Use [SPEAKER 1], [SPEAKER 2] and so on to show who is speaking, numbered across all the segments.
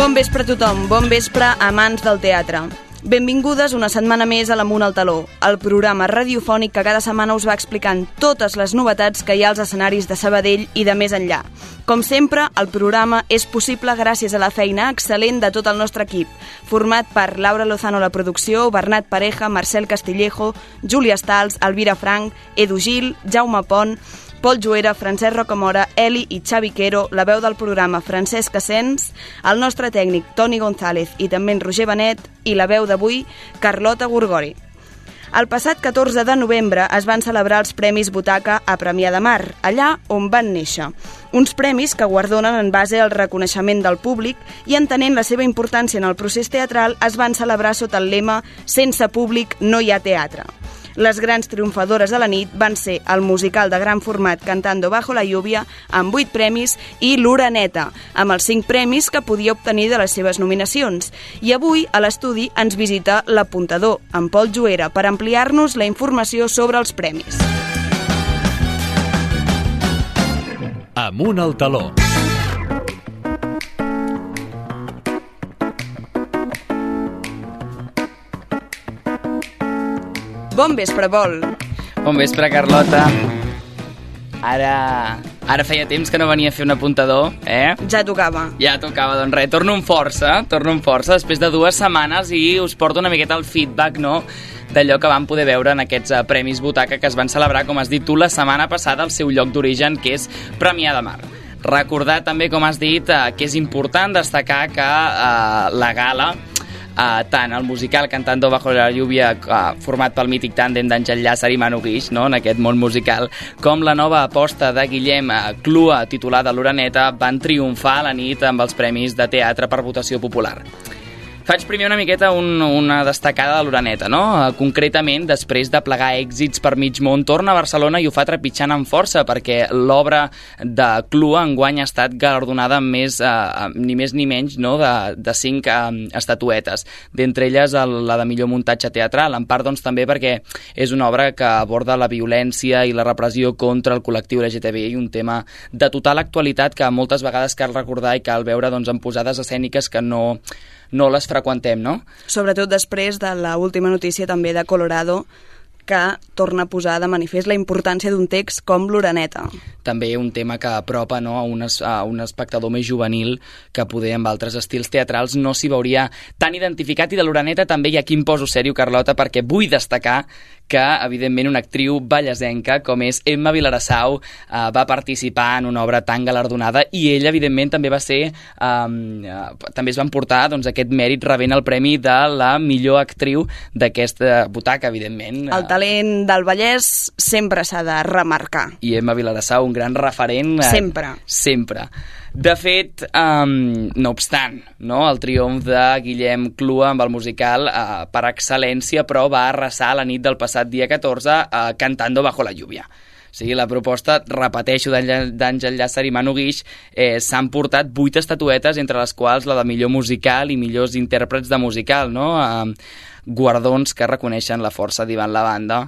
[SPEAKER 1] Bon vespre a tothom, bon vespre amants del teatre. Benvingudes una setmana més a l'Amunt al Taló, el programa radiofònic que cada setmana us va explicant totes les novetats que hi ha als escenaris de Sabadell i de més enllà. Com sempre, el programa és possible gràcies a la feina excel·lent de tot el nostre equip, format per Laura Lozano a la producció, Bernat Pareja, Marcel Castillejo, Júlia Stals, Elvira Frank, Edu Gil, Jaume Pont, Pol Juera, Francesc Rocamora, Eli i Xavi Quero, la veu del programa Francesc Asens, el nostre tècnic Toni González i també en Roger Benet i la veu d'avui Carlota Gorgori. El passat 14 de novembre es van celebrar els Premis Butaca a Premià de Mar, allà on van néixer. Uns premis que guardonen en base al reconeixement del públic i entenent la seva importància en el procés teatral es van celebrar sota el lema «Sense públic no hi ha teatre». Les grans triomfadores de la nit van ser el musical de gran format Cantando bajo la lluvia, amb 8 premis, i l'Uraneta, amb els 5 premis que podia obtenir de les seves nominacions. I avui, a l'estudi, ens visita l'apuntador, en Pol Juera, per ampliar-nos la informació sobre els premis.
[SPEAKER 2] Amunt al taló.
[SPEAKER 1] Bon vespre, Vol.
[SPEAKER 3] Bon vespre, Carlota. Ara, ara feia temps que no venia a fer un apuntador, eh?
[SPEAKER 1] Ja tocava.
[SPEAKER 3] Ja tocava, doncs res, torno amb força, torno amb força després de dues setmanes i us porto una miqueta el feedback, no?, d'allò que vam poder veure en aquests uh, Premis Butaca que es van celebrar, com has dit tu, la setmana passada al seu lloc d'origen, que és Premià de Mar. Recordar també, com has dit, uh, que és important destacar que uh, la gala Uh, tant el musical Cantando bajo la lluvia uh, format pel mític tàndem d'Àngel Llàcer i Manu Guix no? en aquest món musical com la nova aposta de Guillem uh, Clua titulada L'Uraneta van triomfar a la nit amb els premis de teatre per votació popular faig primer una miqueta un, una destacada de l'Uraneta, no? Uh, concretament, després de plegar èxits per mig món, torna a Barcelona i ho fa trepitjant amb força, perquè l'obra de Clua enguany ha estat galardonada amb més, uh, ni més ni menys, no?, de, de cinc uh, estatuetes. D'entre elles, el, la de millor muntatge teatral, en part, doncs, també perquè és una obra que aborda la violència i la repressió contra el col·lectiu LGTBI, un tema de total actualitat que moltes vegades cal recordar i cal veure, doncs, en posades escèniques que no no les freqüentem, no?
[SPEAKER 1] Sobretot després de la última notícia també de Colorado, que torna a posar de manifest la importància d'un text com l'Uraneta.
[SPEAKER 3] També un tema que apropa no, a, un, es, a un espectador més juvenil que poder amb altres estils teatrals no s'hi veuria tan identificat i de l'Uraneta també hi ha qui em poso sèrio, Carlota, perquè vull destacar que, evidentment, una actriu ballasenca com és Emma Vilarassau eh, va participar en una obra tan galardonada i ella, evidentment, també va ser eh, eh, també es van portar doncs, aquest mèrit rebent el premi de la millor actriu d'aquesta butaca, evidentment.
[SPEAKER 1] El talent del Vallès sempre s'ha de remarcar.
[SPEAKER 3] I Emma Vilarassau, un gran referent.
[SPEAKER 1] Eh, sempre.
[SPEAKER 3] Sempre. De fet, um, no obstant, no, el triomf de Guillem Clua amb el musical uh, per excel·lència, però va arrasar la nit del passat dia 14 uh, Cantando bajo la lluvia. O sigui, la proposta, repeteixo, d'Àngel Llàcer i Manu Guix, eh, s'han portat vuit estatuetes, entre les quals la de millor musical i millors intèrprets de musical, no? Eh, guardons que reconeixen la força d'Ivan la banda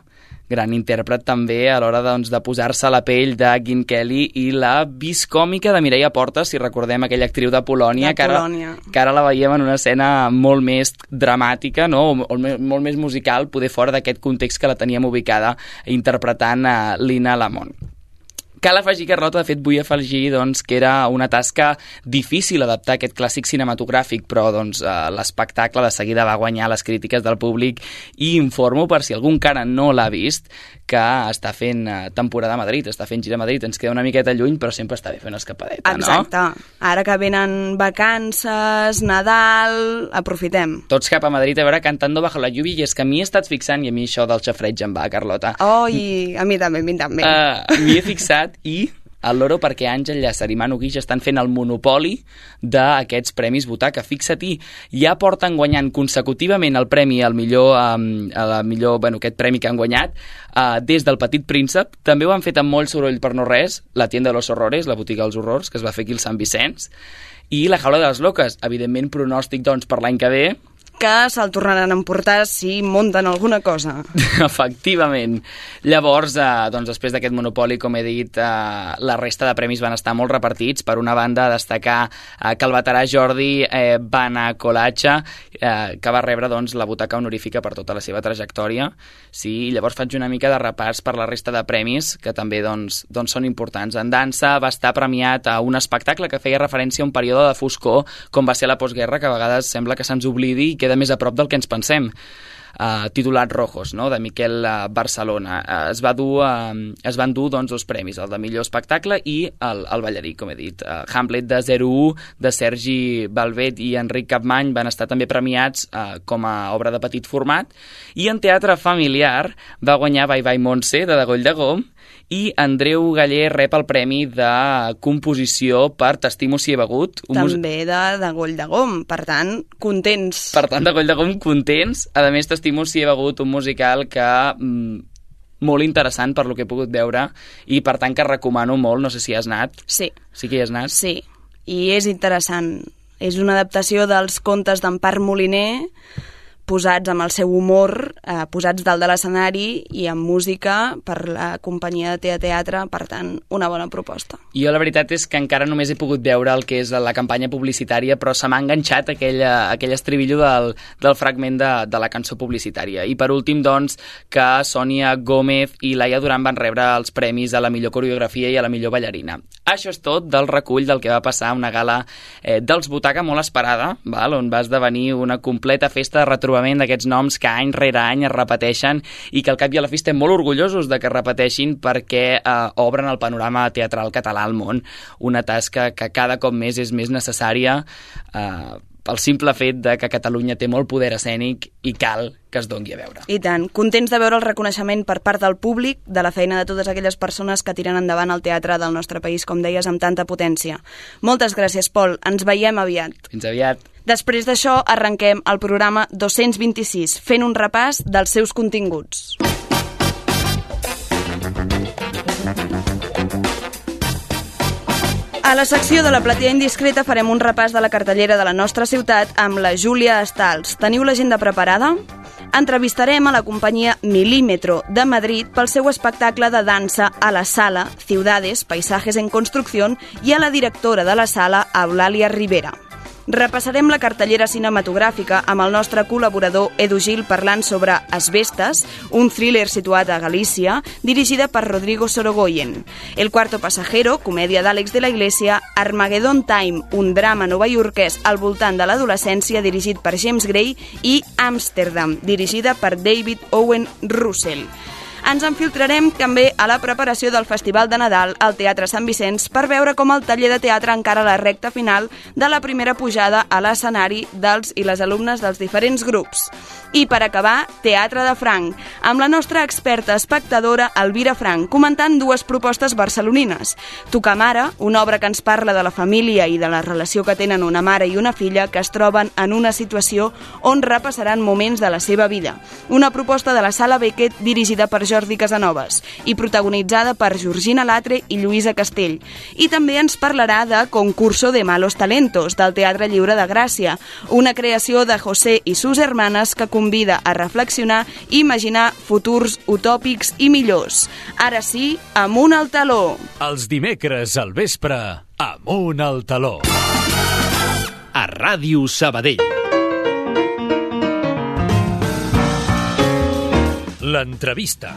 [SPEAKER 3] gran intèrpret també a l'hora doncs, de posar-se a la pell de Gin Kelly i la viscòmica de Mireia Porta, si recordem aquella actriu de Polònia,
[SPEAKER 1] de
[SPEAKER 3] que, ara,
[SPEAKER 1] Polònia.
[SPEAKER 3] que ara la veiem en una escena molt més dramàtica, no? o, o molt més musical, poder fora d'aquest context que la teníem ubicada interpretant a Lina Lamont. Cal afegir, Carlota, de fet vull afegir doncs, que era una tasca difícil adaptar aquest clàssic cinematogràfic, però doncs, eh, l'espectacle de seguida va guanyar les crítiques del públic i informo, per si algú encara no l'ha vist, que està fent eh, temporada a Madrid, està fent gira a Madrid, ens queda una miqueta lluny, però sempre està bé fer una escapadeta,
[SPEAKER 1] Exacte.
[SPEAKER 3] no?
[SPEAKER 1] Ara que venen vacances, Nadal, aprofitem.
[SPEAKER 3] Tots cap a Madrid a veure Cantando bajo la lluvia, i és que m'hi he estat fixant, i a mi això del xafreig em va, Carlota.
[SPEAKER 1] Oh, i a mi també, a mi també.
[SPEAKER 3] Uh, M'hi he fixat i al loro perquè Àngel Llàcer i Manu Guix estan fent el monopoli d'aquests premis Butaca. Fixa-t'hi, ja porten guanyant consecutivament el premi al millor, um, a la millor bueno, aquest premi que han guanyat uh, des del Petit Príncep. També ho han fet amb molt soroll per no res, la tienda de los horrores, la botiga dels horrors, que es va fer aquí al Sant Vicenç, i la jaula de les loques. Evidentment, pronòstic doncs, per l'any que ve,
[SPEAKER 1] que se'l tornaran a emportar si munten alguna cosa.
[SPEAKER 3] Efectivament. Llavors, eh, doncs, després d'aquest monopoli, com he dit, eh, la resta de premis van estar molt repartits. Per una banda, destacar eh, que el veterà Jordi eh, Colatxa, eh, que va rebre doncs, la butaca honorífica per tota la seva trajectòria. Sí, llavors faig una mica de repàs per la resta de premis, que també doncs, doncs són importants. En dansa va estar premiat a un espectacle que feia referència a un període de foscor, com va ser la postguerra, que a vegades sembla que se'ns oblidi i queda més a prop del que ens pensem uh, titulat Rojos, no? de Miquel uh, Barcelona. Uh, es, va dur, uh, es van dur doncs, dos premis, el de millor espectacle i el, el ballarí, com he dit. Uh, Hamlet de 01, de Sergi Balvet i Enric Capmany van estar també premiats uh, com a obra de petit format i en teatre familiar va guanyar Bye Bye Montse, de Degoll de Gom, i Andreu Galler rep el premi de composició per T'estimo si he begut.
[SPEAKER 1] Un També de, de Goll de Gom, per tant, contents.
[SPEAKER 3] Per tant, de Goll de Gom, contents. A més, T'estimo si he begut un musical que mm, molt interessant per lo que he pogut veure i per tant que recomano molt, no sé si has anat.
[SPEAKER 1] Sí.
[SPEAKER 3] Sí que hi has anat?
[SPEAKER 1] Sí, i és interessant. És una adaptació dels contes d'Empar Moliner, posats amb el seu humor, eh, posats dalt de l'escenari i amb música per la companyia de teatre, per tant, una bona proposta.
[SPEAKER 3] Jo la veritat és que encara només he pogut veure el que és la campanya publicitària, però se m'ha enganxat aquell, aquell estribillo del, del fragment de, de la cançó publicitària. I per últim, doncs, que Sònia Gómez i Laia Duran van rebre els premis a la millor coreografia i a la millor ballarina. Això és tot del recull del que va passar una gala eh, dels Butaca molt esperada, val? on va esdevenir una completa festa de retro retrobament d'aquests noms que any rere any es repeteixen i que al cap i a la fi estem molt orgullosos de que es repeteixin perquè eh, obren el panorama teatral català al món. Una tasca que cada cop més és més necessària eh, pel simple fet de que Catalunya té molt poder escènic i cal que es dongui a veure.
[SPEAKER 1] I tant. Contents de veure el reconeixement per part del públic de la feina de totes aquelles persones que tiren endavant el teatre del nostre país, com deies, amb tanta potència. Moltes gràcies, Pol. Ens veiem aviat.
[SPEAKER 3] Fins aviat.
[SPEAKER 1] Després d'això, arrenquem el programa 226, fent un repàs dels seus continguts. A la secció de la platea indiscreta farem un repàs de la cartellera de la nostra ciutat amb la Júlia Estals. Teniu l'agenda preparada? Entrevistarem a la companyia Milímetro de Madrid pel seu espectacle de dansa a la sala Ciudades, Paisajes en Construcción i a la directora de la sala, Eulàlia Rivera. Repassarem la cartellera cinematogràfica amb el nostre col·laborador Edu Gil parlant sobre Asbestes, un thriller situat a Galícia, dirigida per Rodrigo Sorogoyen. El cuarto pasajero, comèdia d'Àlex de la Iglesia, Armageddon Time, un drama novaiorquès al voltant de l'adolescència dirigit per James Gray i Amsterdam, dirigida per David Owen Russell ens infiltrarem també a la preparació del Festival de Nadal al Teatre Sant Vicenç per veure com el taller de teatre encara la recta final de la primera pujada a l'escenari dels i les alumnes dels diferents grups. I per acabar, Teatre de Franc, amb la nostra experta espectadora Elvira Franc, comentant dues propostes barcelonines. Tocar mare, una obra que ens parla de la família i de la relació que tenen una mare i una filla que es troben en una situació on repassaran moments de la seva vida. Una proposta de la Sala Beckett dirigida per Jordi Casanovas i protagonitzada per Georgina Latre i Lluïsa Castell. I també ens parlarà de Concurso de Malos Talentos, del Teatre Lliure de Gràcia, una creació de José i sus hermanes que convida a reflexionar i imaginar futurs utòpics i millors. Ara sí, amunt al taló!
[SPEAKER 2] Els dimecres al vespre, amunt al taló. A Ràdio Sabadell. L'entrevista.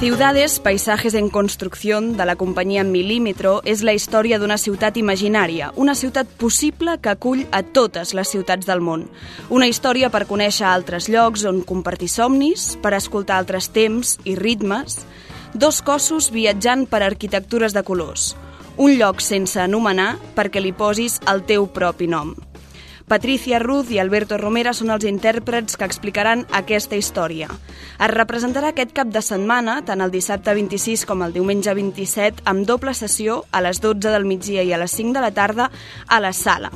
[SPEAKER 1] Ciudades, paisajes en construcción de la companyia Milímetro és la història d'una ciutat imaginària, una ciutat possible que acull a totes les ciutats del món. Una història per conèixer altres llocs on compartir somnis, per escoltar altres temps i ritmes, dos cossos viatjant per arquitectures de colors, un lloc sense anomenar perquè li posis el teu propi nom. Patricia Ruz i Alberto Romera són els intèrprets que explicaran aquesta història. Es representarà aquest cap de setmana, tant el dissabte 26 com el diumenge 27, amb doble sessió a les 12 del migdia i a les 5 de la tarda a la sala.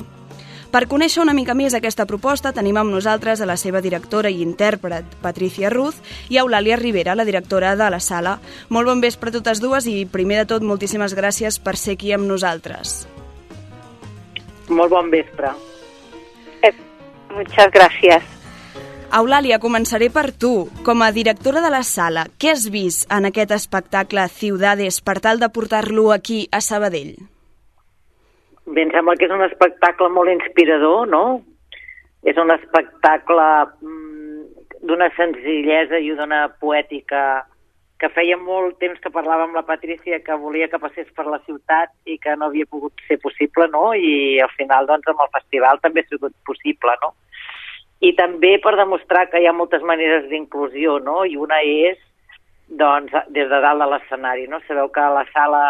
[SPEAKER 1] Per conèixer una mica més aquesta proposta, tenim amb nosaltres a la seva directora i intèrpret, Patricia Ruz, i a Eulàlia Rivera, la directora de la sala. Molt bon vespre a totes dues i, primer de tot, moltíssimes gràcies per ser aquí amb nosaltres.
[SPEAKER 4] Molt bon vespre.
[SPEAKER 5] Eh, muchas gracias.
[SPEAKER 1] Eulàlia, començaré per tu. Com a directora de la sala, què has vist en aquest espectacle Ciudades per tal de portar-lo aquí a Sabadell?
[SPEAKER 4] Bé, em sembla que és un espectacle molt inspirador, no? És un espectacle mm, d'una senzillesa i d'una poètica que feia molt temps que parlava amb la Patrícia que volia que passés per la ciutat i que no havia pogut ser possible, no? I al final, doncs, amb el festival també ha sigut possible, no? I també per demostrar que hi ha moltes maneres d'inclusió, no? I una és, doncs, des de dalt de l'escenari, no? Sabeu que la sala,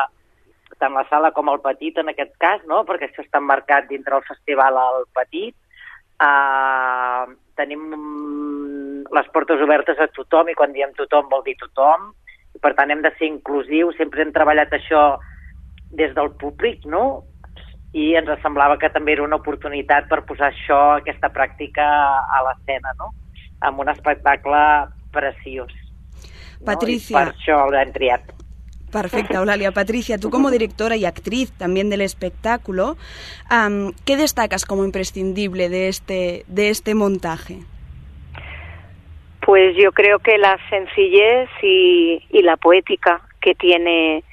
[SPEAKER 4] tant la sala com el petit, en aquest cas, no? Perquè això està marcat dintre el festival al petit, Uh, tenim les portes obertes a tothom i quan diem tothom vol dir tothom i per tant hem de ser inclusius, sempre hem treballat això des del públic, no? I ens semblava que també era una oportunitat per posar això, aquesta pràctica a l'escena, no? Amb un espectacle preciós.
[SPEAKER 1] Patricia.
[SPEAKER 4] No? I per això l'hem triat.
[SPEAKER 1] Perfecto, Eulalia. Patricia, tú como directora y actriz también del espectáculo, um, ¿qué destacas como imprescindible de este, de este montaje?
[SPEAKER 5] Pues yo creo que la sencillez y, y la poética que tiene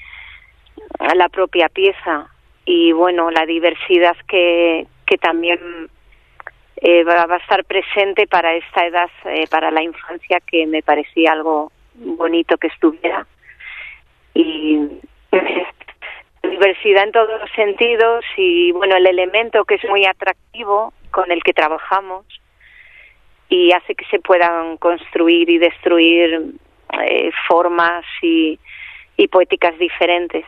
[SPEAKER 5] la propia pieza y bueno, la diversidad que, que también eh, va, va, a estar presente para esta edad, eh, para la infancia, que me parecía algo bonito que estuviera y diversidad en todos los sentidos y bueno el elemento que es muy atractivo con el que trabajamos y hace que se puedan construir y destruir eh, formas y, y, poéticas diferentes.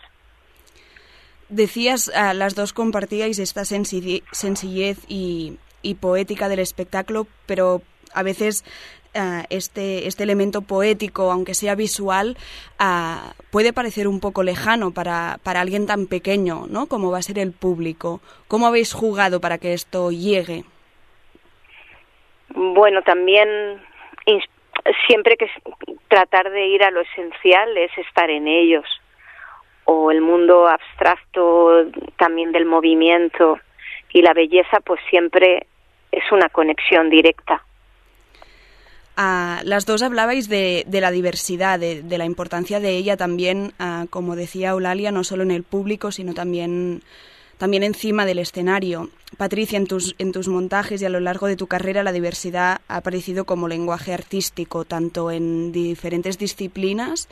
[SPEAKER 1] Decías, uh, las dos compartíais esta sencillez y poética del espectáculo, pero a veces uh, este, este elemento poético, aunque sea visual, uh, puede parecer un poco lejano para, para alguien tan pequeño, ¿no? Como va a ser el público. ¿Cómo habéis jugado para que esto llegue?
[SPEAKER 5] Bueno, también siempre que tratar de ir a lo esencial es estar en ellos o el mundo abstracto también del movimiento y la belleza pues siempre es una conexión directa.
[SPEAKER 1] Las dos hablabais de, la diversidad, de, la importancia de ella también, como decía Eulalia, no solo en el público, sino también, también encima del escenario. Patricia, en tus, en tus montajes y a lo largo de tu carrera, la diversidad ha aparecido como lenguaje artístico, tanto en diferentes disciplinas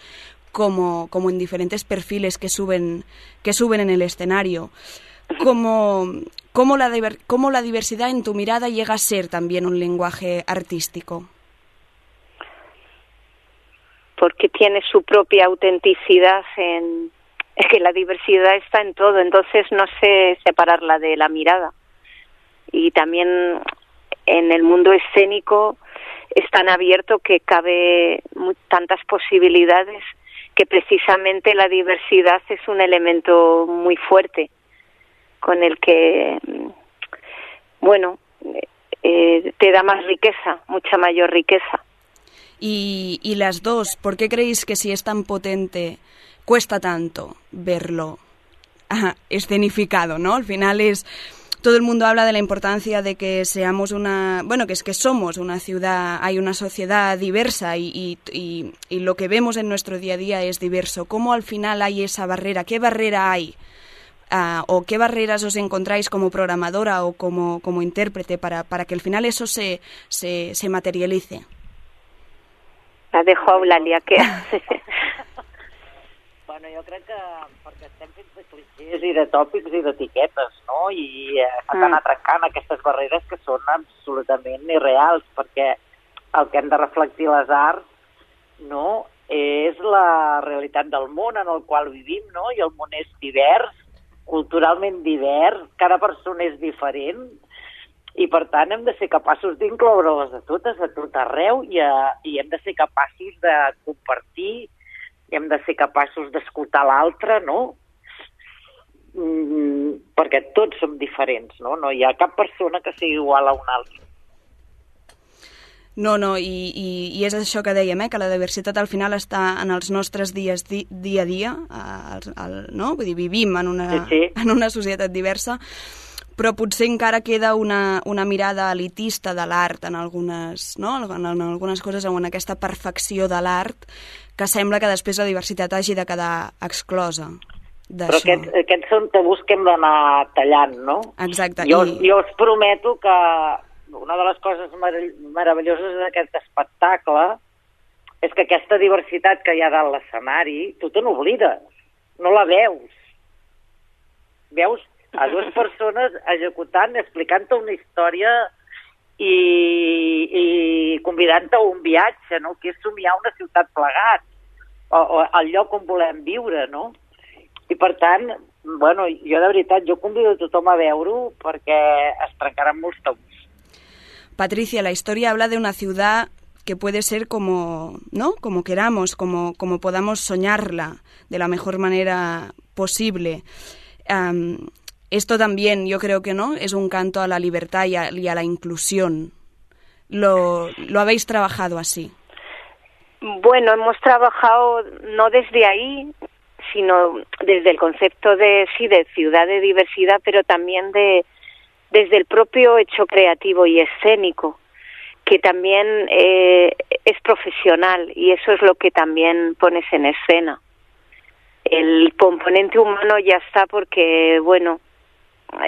[SPEAKER 1] como, en diferentes perfiles que suben, que suben en el escenario. ¿Cómo la diversidad en tu mirada llega a ser también un lenguaje artístico?
[SPEAKER 5] Porque tiene su propia autenticidad en es que la diversidad está en todo, entonces no sé separarla de la mirada. Y también en el mundo escénico es tan abierto que cabe muy, tantas posibilidades que precisamente la diversidad es un elemento muy fuerte con el que, bueno, eh, te da más riqueza, mucha mayor riqueza.
[SPEAKER 1] Y, y, las dos, ¿por qué creéis que si es tan potente cuesta tanto verlo ah, escenificado, ¿no? Al final es todo el mundo habla de la importancia de que seamos una, bueno, que es que somos una ciudad, hay una sociedad diversa y, y, y, y lo que vemos en nuestro día a día es diverso. ¿Cómo al final hay esa barrera? ¿Qué barrera hay? Uh, o qué barreras os encontráis como programadora o como, como intérprete para, para que al final eso se, se, se materialice?
[SPEAKER 5] La dejo a Eulàlia, que...
[SPEAKER 4] bueno, jo crec que perquè estem fets de clichés i de tòpics i d'etiquetes, no? I eh, estan mm. atracant aquestes barreres que són absolutament irreals, perquè el que hem de reflectir les arts, no?, és la realitat del món en el qual vivim, no? I el món és divers, culturalment divers, cada persona és diferent, i per tant hem de ser capaços d'incloure-les a totes, a tot arreu, i, a, i hem de ser capaços de compartir, i hem de ser capaços d'escoltar l'altre, no? mm, perquè tots som diferents, no? No hi ha cap persona que sigui igual a una altra.
[SPEAKER 1] No, no, i, i, i és això que dèiem, eh, que la diversitat al final està en els nostres dies di, dia a dia, el, el, no? Vull dir, vivim en una,
[SPEAKER 4] Sí, sí.
[SPEAKER 1] en una societat diversa, però potser encara queda una, una mirada elitista de l'art en algunes, no? en, en algunes coses, en aquesta perfecció de l'art, que sembla que després la diversitat hagi de quedar exclosa
[SPEAKER 4] Però aquests, aquests són tabús que hem d'anar tallant, no?
[SPEAKER 1] Exacte.
[SPEAKER 4] Jo,
[SPEAKER 1] i...
[SPEAKER 4] jo us prometo que una de les coses meravelloses d'aquest espectacle és que aquesta diversitat que hi ha dalt l'escenari, tu te n'oblides, no la veus. Veus a dues persones executant, explicant-te una història i, i convidant-te a un viatge, no? que és somiar una ciutat plegat, o, o el lloc on volem viure, no? I per tant, bueno, jo de veritat, jo convido a tothom a veure-ho perquè es trencaran molts tabús.
[SPEAKER 1] Patricia, la historia habla de una ciudad que puede ser como, ¿no? Como queramos, como, como podamos soñarla de la mejor manera posible. Um, esto también, yo creo que no, es un canto a la libertad y a, y a la inclusión. Lo, lo habéis trabajado así.
[SPEAKER 5] Bueno, hemos trabajado no desde ahí, sino desde el concepto de sí de ciudad de diversidad, pero también de desde el propio hecho creativo y escénico, que también eh, es profesional y eso es lo que también pones en escena. El componente humano ya está porque, bueno,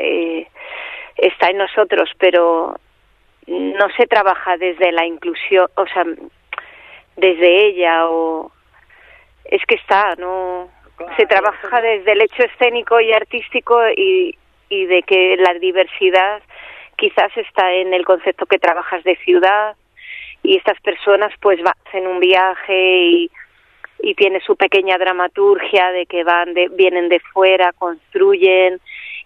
[SPEAKER 5] eh, está en nosotros, pero no se trabaja desde la inclusión, o sea, desde ella o es que está, no se trabaja desde el hecho escénico y artístico y, y de que la diversidad quizás está en el concepto que trabajas de ciudad y estas personas pues hacen un viaje y, y tiene su pequeña dramaturgia de que van de, vienen de fuera, construyen,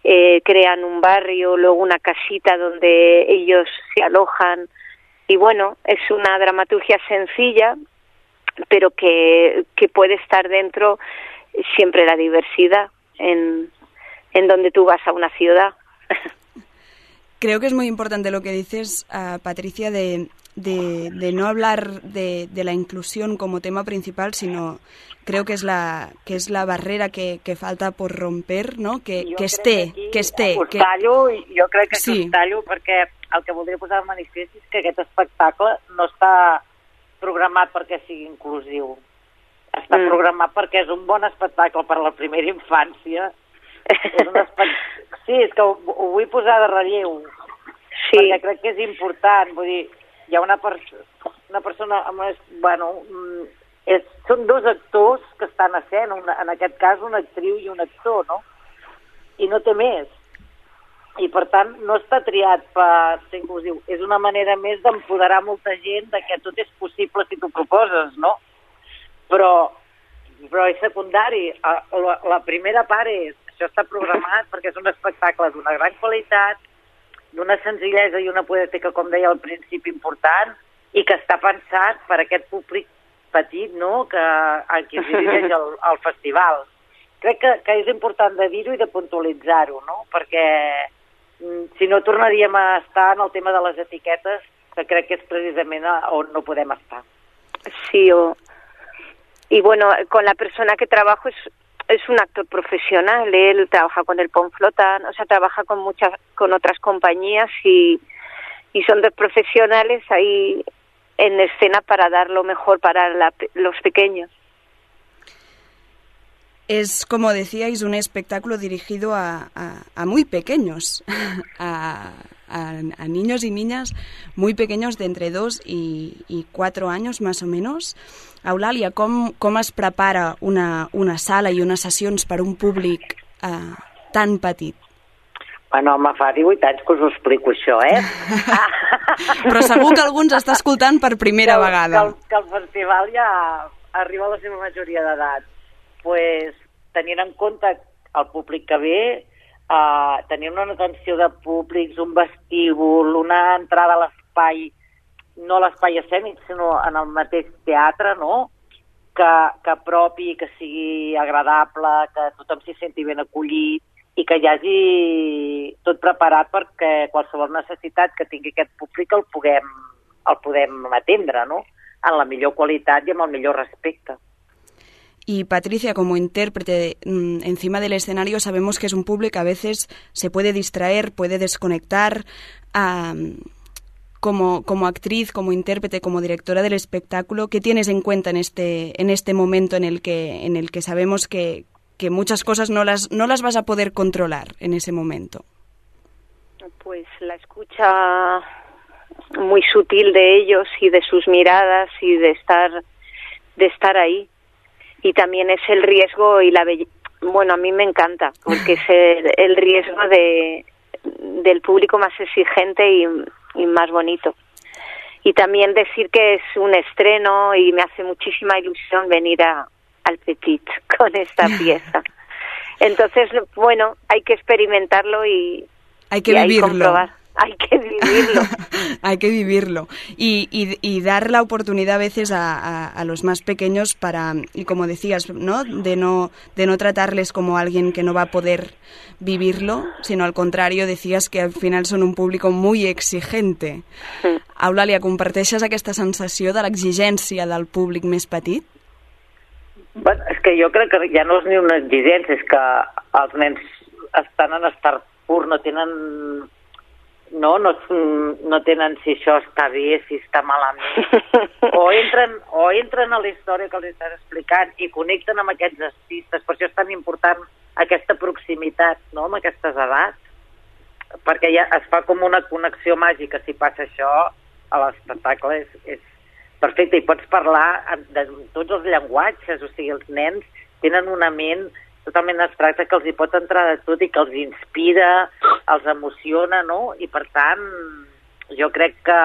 [SPEAKER 5] eh, crean un barrio, luego una casita donde ellos se alojan y bueno, es una dramaturgia sencilla pero que, que puede estar dentro siempre la diversidad en, en donde tú vas a una ciudad.
[SPEAKER 1] Creo que es muy importante lo que dices, ah, Patricia, de, de, de no hablar de, de la inclusión como tema principal, sino creo que es la, que es la barrera que, que falta por romper, ¿no? Que,
[SPEAKER 4] Jo
[SPEAKER 1] que esté,
[SPEAKER 4] aquí
[SPEAKER 1] que esté.
[SPEAKER 4] Us
[SPEAKER 1] Que...
[SPEAKER 4] tallo, jo crec que
[SPEAKER 1] Sí.
[SPEAKER 4] us tallo perquè el que voldria posar de manifest és que aquest espectacle no està programat perquè sigui inclusiu. Està
[SPEAKER 5] mm.
[SPEAKER 4] programat perquè és un bon espectacle per a la primera infància. És un espect... Sí, és que ho, ho vull posar de relleu,
[SPEAKER 5] Sí,
[SPEAKER 4] perquè crec que és important. Vull dir, hi ha una, pers una persona amb una... Bueno, mm, és, són dos actors que estan a escena, una, en aquest cas una actriu i un actor, no? I no té més. I per tant no està triat per ser inclusiu. És una manera més d'empoderar molta gent de que tot és possible si t'ho proposes, no? Però, però és secundari. La, la primera part és, això està programat perquè és un espectacle d'una gran qualitat, d'una senzillesa i una poètica, com deia al principi, important, i que està pensat per aquest públic petit, no?, que, a qui es dirigeix el, el festival. Crec que, que és important de dir-ho i de puntualitzar-ho, no?, perquè mm, si no tornaríem a estar en el tema de les etiquetes, que crec que és precisament on no podem estar.
[SPEAKER 5] sí. O... Y bueno, con la persona que trabajo es, es un actor profesional. Él trabaja con el Ponflotan, o sea, trabaja con muchas, con otras compañías y, y son dos profesionales ahí en escena para dar lo mejor para la los pequeños.
[SPEAKER 1] Es, como decíais, un espectáculo dirigido a, a- muy pequeños, a, a- niños y niñas muy pequeños de entre 2 i, i 4 anys, més o menys. Eulàlia, com, com es prepara una, una sala i unes sessions per un públic eh, tan petit?
[SPEAKER 4] Bueno, home, fa 18 anys que us ho explico, això, eh?
[SPEAKER 1] Però segur que algú ens està escoltant per primera
[SPEAKER 4] que,
[SPEAKER 1] vegada.
[SPEAKER 4] Que el, que el festival ja arriba a la seva majoria d'edat. pues, tenint en compte el públic que ve, uh, tenir una atenció de públics, un vestíbul, una entrada a l'espai, no a l'espai escènic, sinó en el mateix teatre, no?, que, que propi, que sigui agradable, que tothom s'hi senti ben acollit i que hi hagi tot preparat perquè qualsevol necessitat que tingui aquest públic el puguem, el podem atendre, ¿no? En la millor qualitat i amb el millor respecte.
[SPEAKER 1] Y Patricia, como intérprete mm, encima del escenario, sabemos que es un público a veces se puede distraer, puede desconectar. Um, como, como actriz, como intérprete, como directora del espectáculo, ¿qué tienes en cuenta en este, en este momento en el que, en el que sabemos que, que muchas cosas no las, no las vas a poder controlar en ese momento?
[SPEAKER 5] Pues la escucha muy sutil de ellos y de sus miradas y de estar, de estar ahí. Y también es el riesgo y la belleza. Bueno, a mí me encanta, porque es el, el riesgo de, del público más exigente y, y más bonito. Y también decir que es un estreno y me hace muchísima ilusión venir a, al Petit con esta pieza. Entonces, bueno, hay que experimentarlo y,
[SPEAKER 1] Hay que
[SPEAKER 5] y ahí comprobar. Hay que vivirlo.
[SPEAKER 1] Hay que vivirlo y, y- y dar la oportunidad a veces a, a- a los más pequeños para, y como decías, ¿no? De, no, de no tratarles como alguien que no va a poder vivirlo, sino al contrario, decías que al final son un público muy exigente. Eulàlia, comparteixes aquesta sensació de l'exigència del públic més petit?
[SPEAKER 4] Bueno, és que jo crec que ja no és ni una exigència, és que els nens estan en estar pur, no tenen no, no, no tenen si això està bé, si està malament. O entren, o entren a la història que els estàs explicant i connecten amb aquests artistes. Per això és tan important aquesta proximitat no, amb aquestes edats, perquè ja es fa com una connexió màgica. Si passa això, a l'espectacle és, és perfecte. I pots parlar de tots els llenguatges, o sigui, els nens tenen una ment totalment abstracta que els hi pot entrar de tot i que els inspira, els emociona, no? I per tant, jo crec que,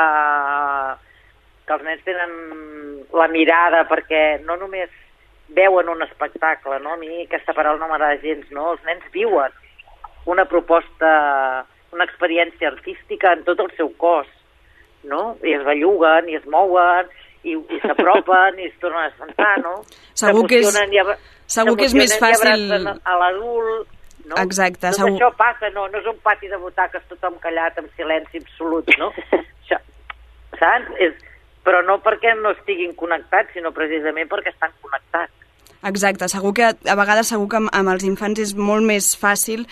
[SPEAKER 4] que els nens tenen la mirada perquè no només veuen un espectacle, no? A mi aquesta paraula no m'agrada gens, no? Els nens viuen una proposta, una experiència artística en tot el seu cos, no? I es belluguen, i es mouen, i, i s'apropen, i es tornen a sentar, no?
[SPEAKER 1] Segur que és-
[SPEAKER 4] i
[SPEAKER 1] segur que és més fàcil-
[SPEAKER 4] a l'adult, no?
[SPEAKER 1] Exacte,
[SPEAKER 4] Tot
[SPEAKER 1] segur-
[SPEAKER 4] això passa, no, no és un pati de butaques tothom callat, amb silenci absolut, no? això, saps? És, però no perquè no estiguin connectats, sinó precisament perquè estan connectats.
[SPEAKER 1] Exacte, segur que a vegades segur que amb, amb els infants és molt més fàcil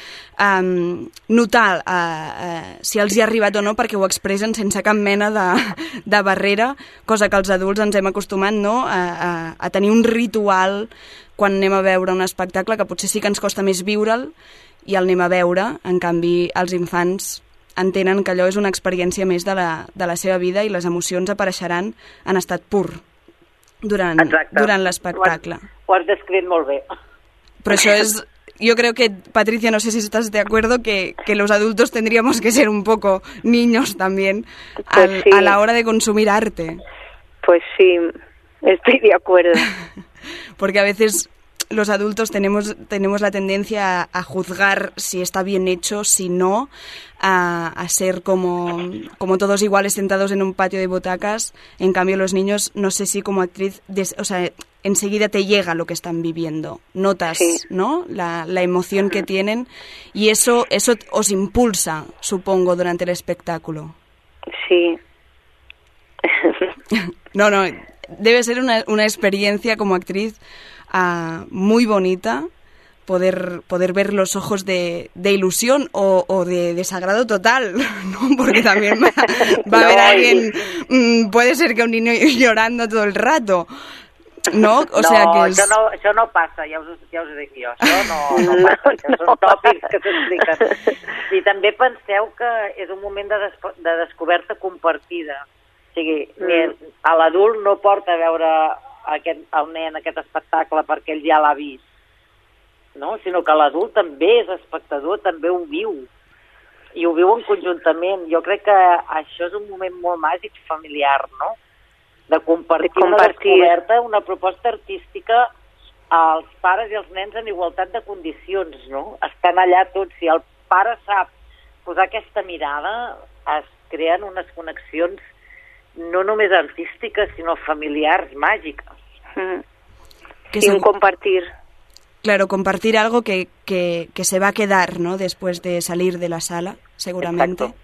[SPEAKER 1] um, notar uh, uh, si els hi ha arribat o no perquè ho expressen sense cap mena de, de barrera, cosa que els adults ens hem acostumat no? a, a, a tenir un ritual quan anem a veure un espectacle que potser sí que ens costa més viure'l i el anem a veure, en canvi els infants entenen que allò és una experiència més de la, de la seva vida i les emocions apareixeran en estat pur durant,
[SPEAKER 4] Exacte.
[SPEAKER 1] durant l'espectacle.
[SPEAKER 4] Ho ho has descrit molt bé.
[SPEAKER 1] Pero eso es, yo creo que, Patricia, no sé si estás de acuerdo, que, que los adultos tendríamos que ser un poco niños también
[SPEAKER 5] Pues
[SPEAKER 1] al-
[SPEAKER 5] sí.
[SPEAKER 1] a la hora de consumir arte.
[SPEAKER 5] Pues sí, estoy de acuerdo.
[SPEAKER 1] Porque a veces los adultos tenemos, tenemos la tendencia a, a juzgar si está bien hecho, si no, a, a ser como, como todos iguales sentados en un patio de butacas. En cambio, los niños, no sé si como actriz, des- o sea, enseguida te llega lo que están viviendo. Notas,
[SPEAKER 5] Sí.
[SPEAKER 1] ¿no? La, la emoción que tienen y eso, eso os impulsa, supongo, durante el espectáculo.
[SPEAKER 5] Sí.
[SPEAKER 1] No, no, debe ser una, una experiencia como actriz ah, muy bonita poder, poder ver los ojos de, de ilusión o, o de desagrado total, ¿no? Porque también va, va a haber
[SPEAKER 5] No,
[SPEAKER 1] alguien, mm, puede ser que un niño llorando todo el rato, ¿no? O sea
[SPEAKER 4] no,
[SPEAKER 1] que es...
[SPEAKER 4] això no, això no passa, ja us, ja us dic jo. Això no, no passa, això són tòpics que s'expliquen. I també penseu que és un moment de, des de descoberta compartida. O sigui,
[SPEAKER 5] Mm.
[SPEAKER 4] a l'adult no porta a veure aquest, el nen aquest espectacle perquè ell ja l'ha vist, no? sinó que l'adult també és espectador, també ho viu i ho viuen conjuntament. Jo crec que això és un moment molt màgic familiar, no? De compartir,
[SPEAKER 5] De
[SPEAKER 4] una
[SPEAKER 5] compartir.
[SPEAKER 4] descoberta, una proposta artística als pares i als nens en igualtat de condicions, no? Estan allà tots. Si el pare sap posar aquesta mirada, es creen unes connexions no només artístiques, sinó familiars, màgiques.
[SPEAKER 5] Mm.
[SPEAKER 1] que segur-
[SPEAKER 5] compartir.
[SPEAKER 1] claro, compartir algo que, que, que se va a quedar, ¿no? Después de salir de la sala, seguramente.
[SPEAKER 4] Exacto.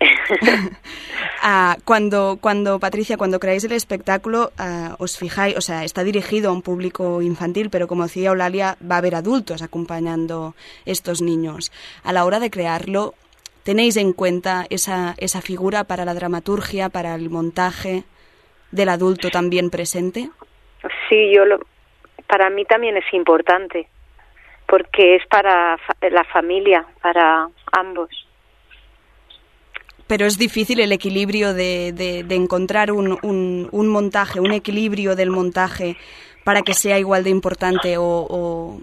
[SPEAKER 1] Ah, cuando, cuando, Patricia, cuando creáis el espectáculo, ah, os fijáis, o sea, está dirigido a un público infantil, pero como decía Eulalia, va a haber adultos acompañando estos niños. A la hora de crearlo, ¿tenéis en cuenta esa, esa figura para la dramaturgia, para el montaje del adulto también presente?
[SPEAKER 5] Sí, yo lo, para mí también es importante, porque es para la familia, para ambos.
[SPEAKER 1] pero es difícil el equilibrio de, de- de encontrar un, un- un montaje, un equilibrio del montaje para que sea igual de importante o, o-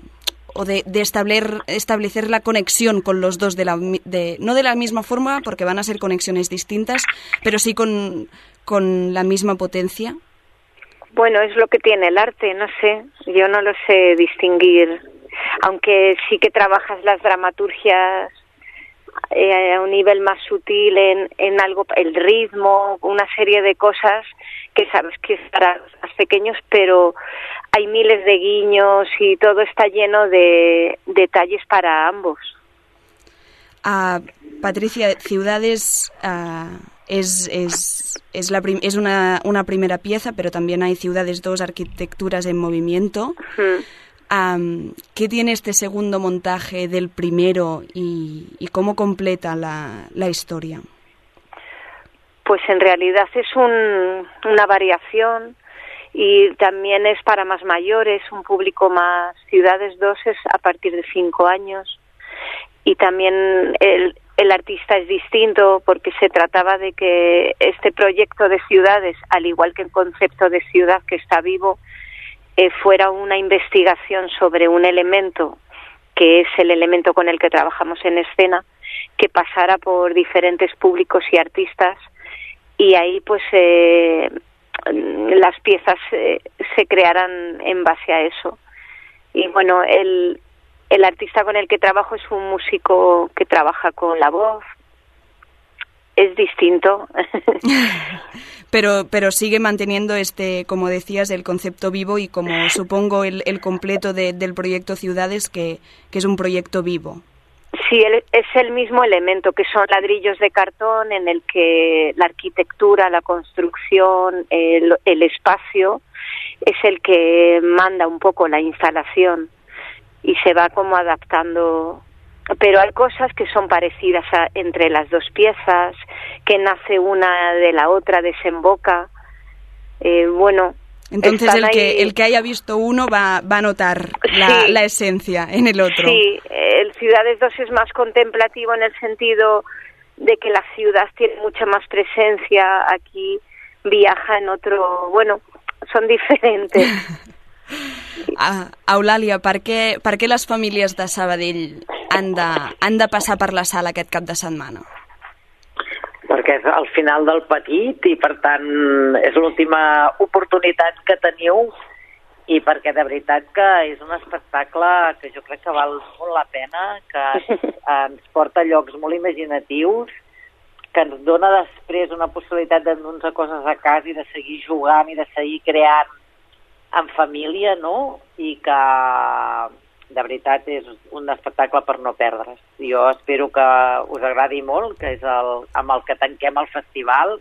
[SPEAKER 1] o de, de establecer, establecer la conexión con los dos, de la, de, no de la misma forma, porque van a ser conexiones distintas, pero sí con, con la misma potencia.
[SPEAKER 5] Bueno, es lo que tiene el arte, no sé, yo no lo sé distinguir, aunque sí que trabajas las dramaturgias eh, a un nivel más sutil en, en algo, el ritmo, una serie de cosas que sabes que es para los pequeños, pero hay miles de guiños y todo está lleno de detalles para ambos.
[SPEAKER 1] Ah, Patricia, Ciudades ah, es, es, es, la es una, una primera pieza, pero también hay Ciudades 2, Arquitecturas en Movimiento. ¿Qué tiene este segundo montaje del primero y, y cómo completa la, la historia?
[SPEAKER 5] Pues en realidad es un- una variación y también es para más mayores, un público más. Ciudades 2 es a partir de cinco años y también el, el artista es distinto porque se trataba de que este proyecto de ciudades, al igual que el concepto de ciudad que está vivo, eh, fuera una investigación sobre un elemento que es el elemento con el que trabajamos en escena, que pasara por diferentes públicos y artistas y ahí pues eh, las piezas eh, se crearán en base a eso. Y bueno, el, el artista con el que trabajo es un músico que trabaja con la voz. Es distinto.
[SPEAKER 1] Pero, pero sigue manteniendo este, como decías, el concepto vivo y como supongo el, el completo de- del proyecto Ciudades, que, que es un proyecto vivo.
[SPEAKER 5] Sí, es el mismo elemento, que son ladrillos de cartón en el que la arquitectura, la construcción, el, el espacio es el que manda un poco la instalación y se va como adaptando. Pero hay cosas que son parecidas a- entre las dos piezas, que nace una de la otra, desemboca. Eh, bueno,
[SPEAKER 1] Entonces el que,
[SPEAKER 5] ahí-
[SPEAKER 1] el que haya visto uno va, va a notar la,
[SPEAKER 5] Sí.
[SPEAKER 1] la esencia en el otro.
[SPEAKER 5] Sí, el Ciudades 2 es más contemplativo en el sentido de que la ciudad tiene mucha más presencia, aquí viaja en otro, bueno, son diferentes.
[SPEAKER 1] Ah, Eulàlia, per què, per què les famílies de Sabadell han de, han de passar per la sala aquest cap de setmana?
[SPEAKER 4] Perquè és al final del petit i per tant és l'última oportunitat que teniu i perquè de veritat que és un espectacle que jo crec que val molt la pena, que ens porta llocs molt imaginatius, que ens dona després una possibilitat d'endur-nos coses a casa i de seguir jugant i de seguir creant en família, no? I que de veritat és un espectacle per no perdre's. Jo espero que us agradi molt, que és el, amb el que tanquem el festival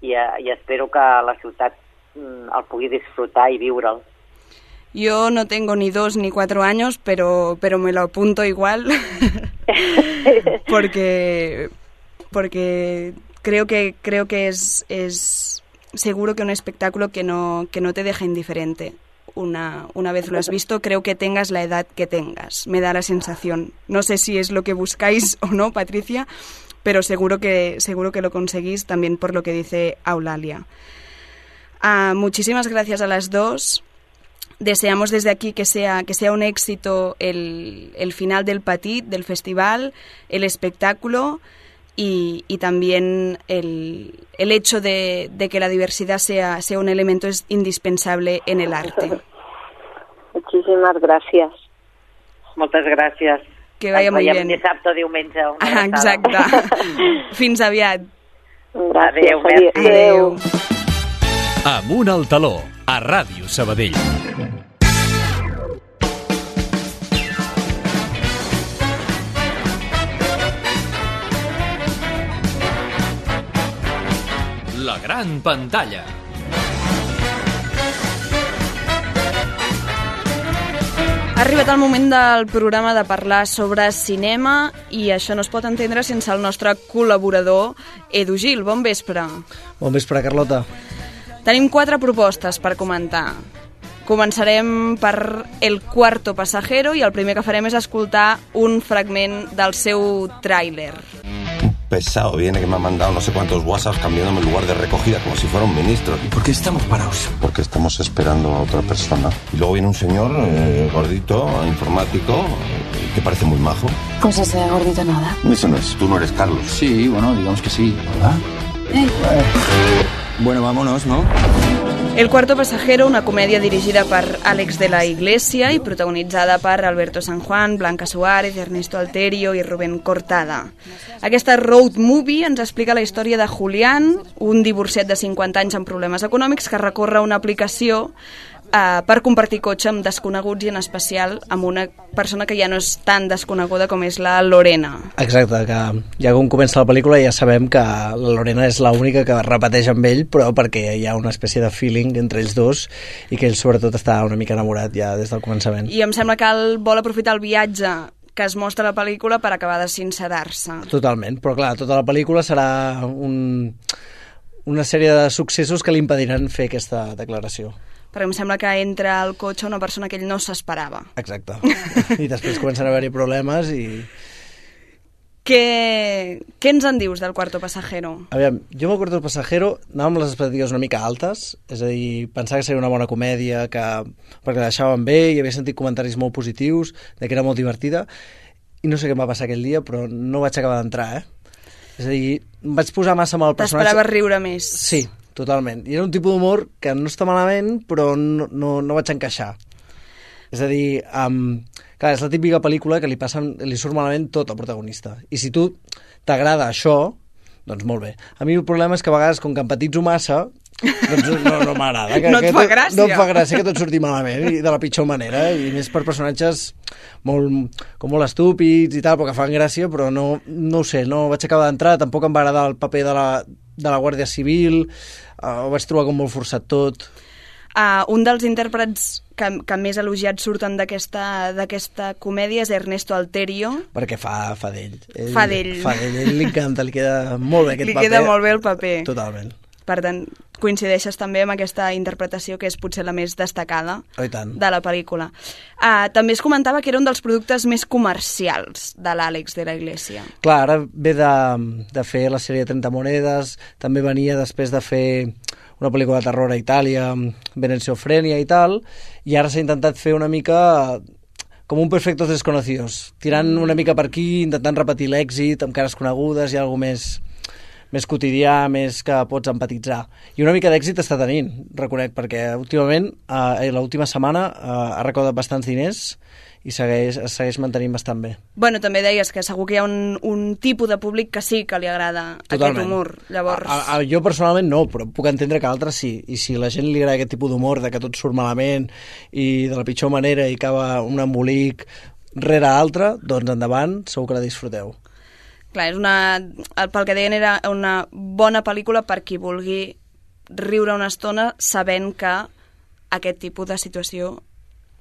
[SPEAKER 4] i, eh, i espero que la ciutat mm, el pugui disfrutar i viure'l.
[SPEAKER 1] Yo no tengo ni dos ni cuatro años, pero, pero me lo apunto igual. porque porque creo que creo que es, es seguro que un espectáculo que no, que no te deja indiferente. Una, una vez lo has visto, creo que tengas la edad que tengas. Me da la sensación. No sé si es lo que buscáis o no, Patricia, pero seguro que, seguro que lo conseguís también por lo que dice Aulalia. Ah, muchísimas gracias a las dos. Deseamos desde aquí que sea, que sea un éxito el, el final del Petit, del festival, el espectáculo y, y también el, el hecho de, de que la diversidad sea, sea un elemento es indispensable en el arte.
[SPEAKER 5] Muchísimas gracias.
[SPEAKER 4] Moltes gràcies.
[SPEAKER 1] Que vaya
[SPEAKER 4] veiem
[SPEAKER 1] bien.
[SPEAKER 4] dissabte o diumenge. Una
[SPEAKER 1] Ah. Exacte. Fins aviat.
[SPEAKER 5] Gracias.
[SPEAKER 4] Adeu, merci.
[SPEAKER 1] Adeu.
[SPEAKER 2] Amunt al taló, a Ràdio Sabadell. Gran pantalla.
[SPEAKER 1] Ha arribat el moment del programa de parlar sobre cinema i això no es pot entendre sense el nostre col·laborador Edu Gil. Bon vespre.
[SPEAKER 6] Bon vespre, Carlota.
[SPEAKER 1] Tenim quatre propostes per comentar. Començarem per El cuarto pasajero i el primer que farem és escoltar un fragment del seu tràiler.
[SPEAKER 7] Pesado viene que me ha mandado no sé cuántos WhatsApps cambiándome el lugar de recogida como si fuera un ministro.
[SPEAKER 8] ¿Por qué estamos parados?
[SPEAKER 7] Porque estamos esperando a otra persona. Y luego viene un señor eh, gordito, informático, eh, que parece muy majo.
[SPEAKER 9] Pues ese gordito nada.
[SPEAKER 7] Eso no es, tú no eres Carlos.
[SPEAKER 8] Sí, bueno, digamos que sí, ¿verdad? Bueno, vámonos, ¿no?
[SPEAKER 1] El cuarto pasajero, una comèdia dirigida per Àlex de la Iglesia i protagonitzada per Alberto San Juan, Blanca Suárez, Ernesto Alterio i Rubén Cortada. Aquesta road movie ens explica la història de Julián, un divorciat de 50 anys amb problemes econòmics que recorre una aplicació eh, per compartir cotxe amb desconeguts i en especial amb una persona que ja no és tan desconeguda com és la Lorena.
[SPEAKER 6] Exacte, que ja quan comença la pel·lícula ja sabem que la Lorena és l'única que repeteix amb ell, però perquè hi ha una espècie de feeling entre ells dos i que ell sobretot està una mica enamorat ja des del començament.
[SPEAKER 1] I em sembla que el vol aprofitar el viatge que es mostra a la pel·lícula per acabar de sincerar-se.
[SPEAKER 6] Totalment, però clar, tota la pel·lícula serà un, una sèrie de successos que li impediran fer aquesta declaració.
[SPEAKER 1] Perquè em sembla que entra al cotxe una persona que ell no s'esperava.
[SPEAKER 6] Exacte. I després comencen a haver-hi problemes i...
[SPEAKER 1] Què, què ens en dius del Cuarto Pasajero?
[SPEAKER 6] Aviam, jo amb el Cuarto Pasajero anava amb les expectatives una mica altes, és a dir, pensava que seria una bona comèdia, que, perquè la deixaven bé, i havia sentit comentaris molt positius, de que era molt divertida, i no sé què em va passar aquell dia, però no vaig acabar d'entrar, eh? És a dir, em vaig posar massa amb el personatge...
[SPEAKER 1] T'esperaves riure més.
[SPEAKER 6] Sí, totalment. I era un tipus d'humor que no està malament, però no, no, no vaig encaixar. És a dir, um, clar, és la típica pel·lícula que li, passa, li surt malament tot al protagonista. I si tu t'agrada això, doncs molt bé. A mi el problema és que a vegades, com que empatitzo massa, doncs no, no m'agrada. Que,
[SPEAKER 1] No et
[SPEAKER 6] que
[SPEAKER 1] fa
[SPEAKER 6] tot-
[SPEAKER 1] gràcia.
[SPEAKER 6] No em fa gràcia que tot surti malament i de la pitjor manera. I més per personatges molt, com molt estúpids i tal, però que fan gràcia, però no, no ho sé, no vaig acabar d'entrar, tampoc em va agradar el paper de la, de la Guàrdia Civil, ho vaig trobar com molt forçat tot.
[SPEAKER 1] Uh, un dels intèrprets que, que més elogiats surten d'aquesta comèdia és Ernesto Alterio.
[SPEAKER 6] perquè fa, fa d'ell. Ell-
[SPEAKER 1] Fa d'ell.
[SPEAKER 6] Fa d'ell, ell li encanta, li queda molt bé aquest
[SPEAKER 1] Li
[SPEAKER 6] paper.
[SPEAKER 1] queda molt bé el paper.
[SPEAKER 6] Totalment.
[SPEAKER 1] Per tant, coincideixes també amb aquesta interpretació que és potser la més destacada
[SPEAKER 6] Oh,
[SPEAKER 1] de la pel·lícula. Uh, també es comentava que era un dels productes més comercials de l'Àlex de la Iglesia.
[SPEAKER 6] Clar, ara ve de, de fer la sèrie 30 monedes, també venia després de fer una pel·lícula de terror a Itàlia, Venencio Frenia i tal, i ara s'ha intentat fer una mica com un Perfectos Desconocidos, tirant una mica per aquí, intentant repetir l'èxit amb cares conegudes i alguna més més quotidià, més que pots empatitzar. I una mica d'èxit està tenint, reconec, perquè últimament, eh, l'última setmana, eh, ha recaudat bastants diners i segueix, es segueix mantenint bastant bé.
[SPEAKER 1] Bueno, també deies que segur que hi ha un, un tipus de públic que sí que li agrada aquest humor. Llavors,
[SPEAKER 6] A, a, jo personalment no, però puc entendre que a altres sí. I si la gent li agrada aquest tipus d'humor, de que tot surt malament i de la pitjor manera i acaba un embolic rere altre, doncs endavant, segur que la disfruteu.
[SPEAKER 1] Clar, és una, el- pel que deien era una bona pel·lícula per qui vulgui riure una estona sabent que aquest tipus de situació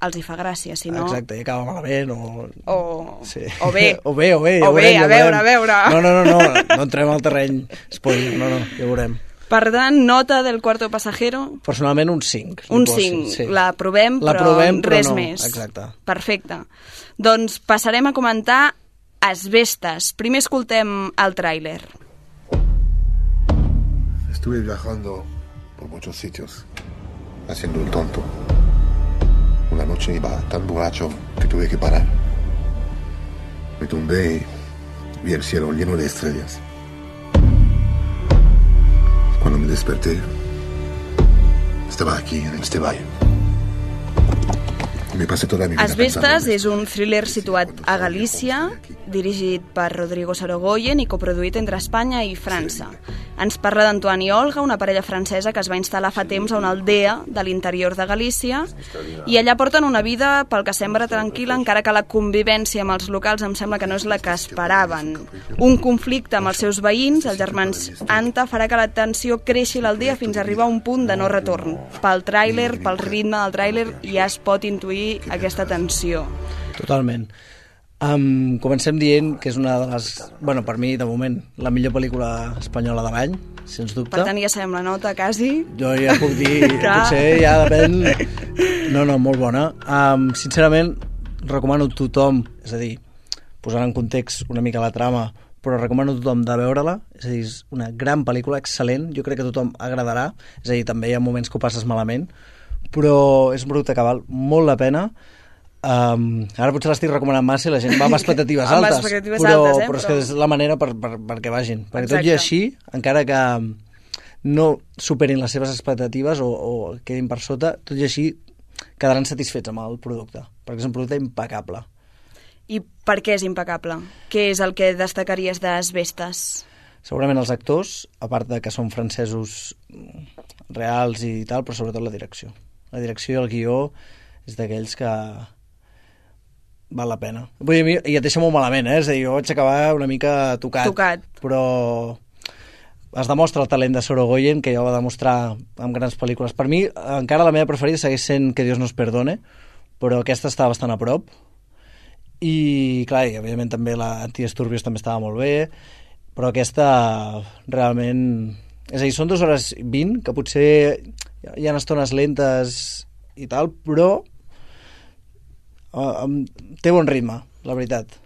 [SPEAKER 1] els hi fa gràcia, si no...
[SPEAKER 6] Exacte, i acaba malament o...
[SPEAKER 1] O,
[SPEAKER 6] Sí.
[SPEAKER 1] o bé.
[SPEAKER 6] o bé, o bé, ja
[SPEAKER 1] O bé,
[SPEAKER 6] veurem, ja
[SPEAKER 1] a veure,
[SPEAKER 6] veurem.
[SPEAKER 1] a veure.
[SPEAKER 6] No, no, no, no, no entrem al terreny spoiler, no, no, ja veurem.
[SPEAKER 1] Per tant, nota del cuarto pasajero,
[SPEAKER 6] Personalment un 5.
[SPEAKER 1] un 5. La provem,
[SPEAKER 6] La
[SPEAKER 1] però
[SPEAKER 6] provem, però
[SPEAKER 1] res
[SPEAKER 6] no.
[SPEAKER 1] més.
[SPEAKER 6] Exacte.
[SPEAKER 1] Perfecte. Doncs passarem a comentar Asbestes. Primer escoltem el tràiler.
[SPEAKER 10] Estuve viajando por muchos sitios, haciendo el tonto. Una noche iba tan borracho que tuve que parar. Me tumbé y vi el cielo lleno de estrellas. Cuando me desperté, estaba aquí en este valle. Me pasé toda mi vida en
[SPEAKER 1] és un thriller situat a Galícia, dirigit per Rodrigo Sorogoyen i coproduït entre Espanya i França. Ens parla d'Antoine i Olga, una parella francesa que es va instal·lar fa temps a una aldea de l'interior de Galícia. I allà porten una vida pel que sembla tranquil·la, encara que la convivència amb els locals em sembla que no és la que esperaven. Un conflicte amb els seus veïns, els germans Anta, farà que la tensió creixi l'aldea fins a arribar a un punt de no retorn. Pel tràiler, pel ritme del tràiler, ja es pot intuir aquesta tensió.
[SPEAKER 6] Totalment. Um, comencem dient que és una de les... Bueno, per mi, de moment, la millor pel·lícula espanyola de l'any, sens dubte.
[SPEAKER 1] Per tant, ja sabem la nota, quasi.
[SPEAKER 6] Jo ja puc dir, potser ja depèn... No, no, molt bona. Um, sincerament, recomano a tothom, és a dir, posant en context una mica la trama, però recomano a tothom de veure-la, és a dir, és una gran pel·lícula, excel·lent, jo crec que a tothom agradarà, és a dir, també hi ha moments que ho passes malament, però és un producte que val molt la pena, Um, ara potser l'estic recomanant massa i la gent va amb expectatives
[SPEAKER 1] Amb
[SPEAKER 6] altes,
[SPEAKER 1] expectatives
[SPEAKER 6] però,
[SPEAKER 1] altes, eh,
[SPEAKER 6] però és que és la manera per, per, perquè vagin. Perquè tot i
[SPEAKER 1] Exacte.
[SPEAKER 6] així, encara que no superin les seves expectatives o, o quedin per sota, tot i així quedaran satisfets amb el producte, perquè és un producte impecable.
[SPEAKER 1] I per què és impecable? Què és el que destacaries d'Asbestes?
[SPEAKER 6] Segurament els actors, a part de que són francesos reals i tal, però sobretot la direcció. La direcció i el guió és d'aquells que val la pena. Vull dir, a mi- i et deixa molt malament, eh? És a dir, jo vaig acabar una mica tocat.
[SPEAKER 1] Tocat.
[SPEAKER 6] Però es demostra el talent de Sorogoyen, que ja ho va demostrar amb grans pel·lícules. Per mi, encara la meva preferida segueix sent Que Dios nos perdone, però aquesta està bastant a prop. I, clar, i evidentment també la Antiesturbios també estava molt bé, però aquesta realment... És a dir, són dues hores 20, que potser hi ha estones lentes i tal, però té bon ritme, la veritat.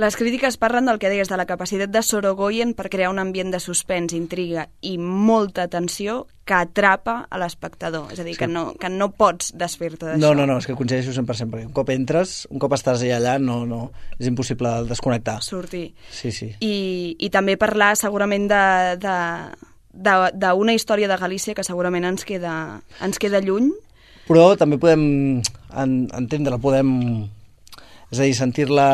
[SPEAKER 1] Les crítiques parlen del que deies de la capacitat de Sorogoyen per crear un ambient de suspens, intriga i molta tensió que atrapa a l'espectador. És a dir, que no, que no pots desfer-te d'això.
[SPEAKER 6] No, no, no, és que coincideixo 100%, perquè un cop entres, un cop estàs allà, no, no, és impossible desconnectar.
[SPEAKER 1] Sortir.
[SPEAKER 6] Sí, sí.
[SPEAKER 1] I, i també parlar segurament de, de, d'una història de Galícia que segurament ens queda, ens queda lluny.
[SPEAKER 6] Però també podem en, entendre, podem, és a dir, sentir-la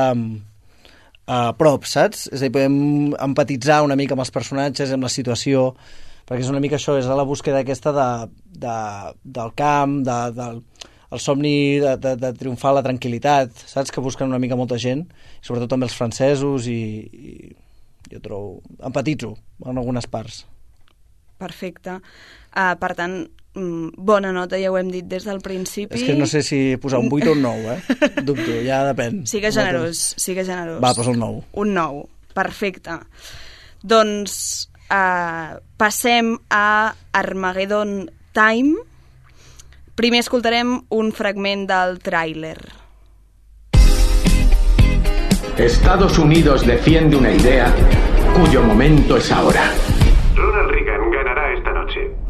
[SPEAKER 6] a prop, saps? És a dir, podem empatitzar una mica amb els personatges, amb la situació, perquè és una mica això, és la búsqueda aquesta de, de, del camp, de, del el somni de, de, de triomfar la tranquil·litat, saps? Que busquen una mica molta gent, sobretot també els francesos, i, i jo trobo... empatitzo en algunes parts.
[SPEAKER 1] Perfecte. Uh, per tant, bona nota, ja ho hem dit des del principi.
[SPEAKER 6] És que no sé si posar un 8 o un 9, eh? Dubto, ja depèn.
[SPEAKER 1] Sigue generós, sigue generós.
[SPEAKER 6] Va, posa un 9.
[SPEAKER 1] Un 9, perfecte. Doncs uh, passem a Armageddon Time. Primer escoltarem un fragment del tràiler.
[SPEAKER 11] Estados Unidos defiende una idea cuyo momento es ahora.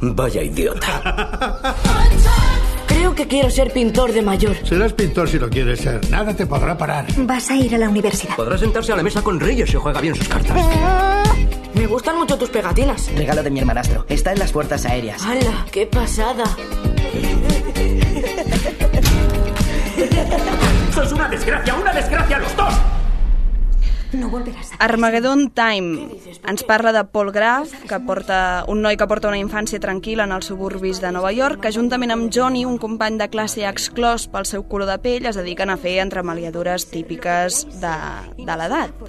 [SPEAKER 12] Vaya idiota. Creo que quiero ser pintor de mayor.
[SPEAKER 13] Serás pintor si lo quieres ser. Nada te podrá parar.
[SPEAKER 14] Vas a ir a la universidad.
[SPEAKER 12] Podrá sentarse a la mesa con Reyes si juega bien sus cartas. Me gustan mucho tus pegatinas.
[SPEAKER 15] Regalo de mi hermanastro. Está en las fuerzas aéreas.
[SPEAKER 12] ¡Hala! ¡Qué pasada!
[SPEAKER 11] ¡Sos una desgracia! ¡Una desgracia los dos!
[SPEAKER 14] No volveràs a...
[SPEAKER 1] Armageddon Time ens parla de Paul Graf, que porta, un noi que porta una infància tranquil·la en els suburbis de Nova York, que juntament amb Johnny, un company de classe exclòs pel seu color de pell, es dediquen a fer entremaliadures típiques de, de l'edat.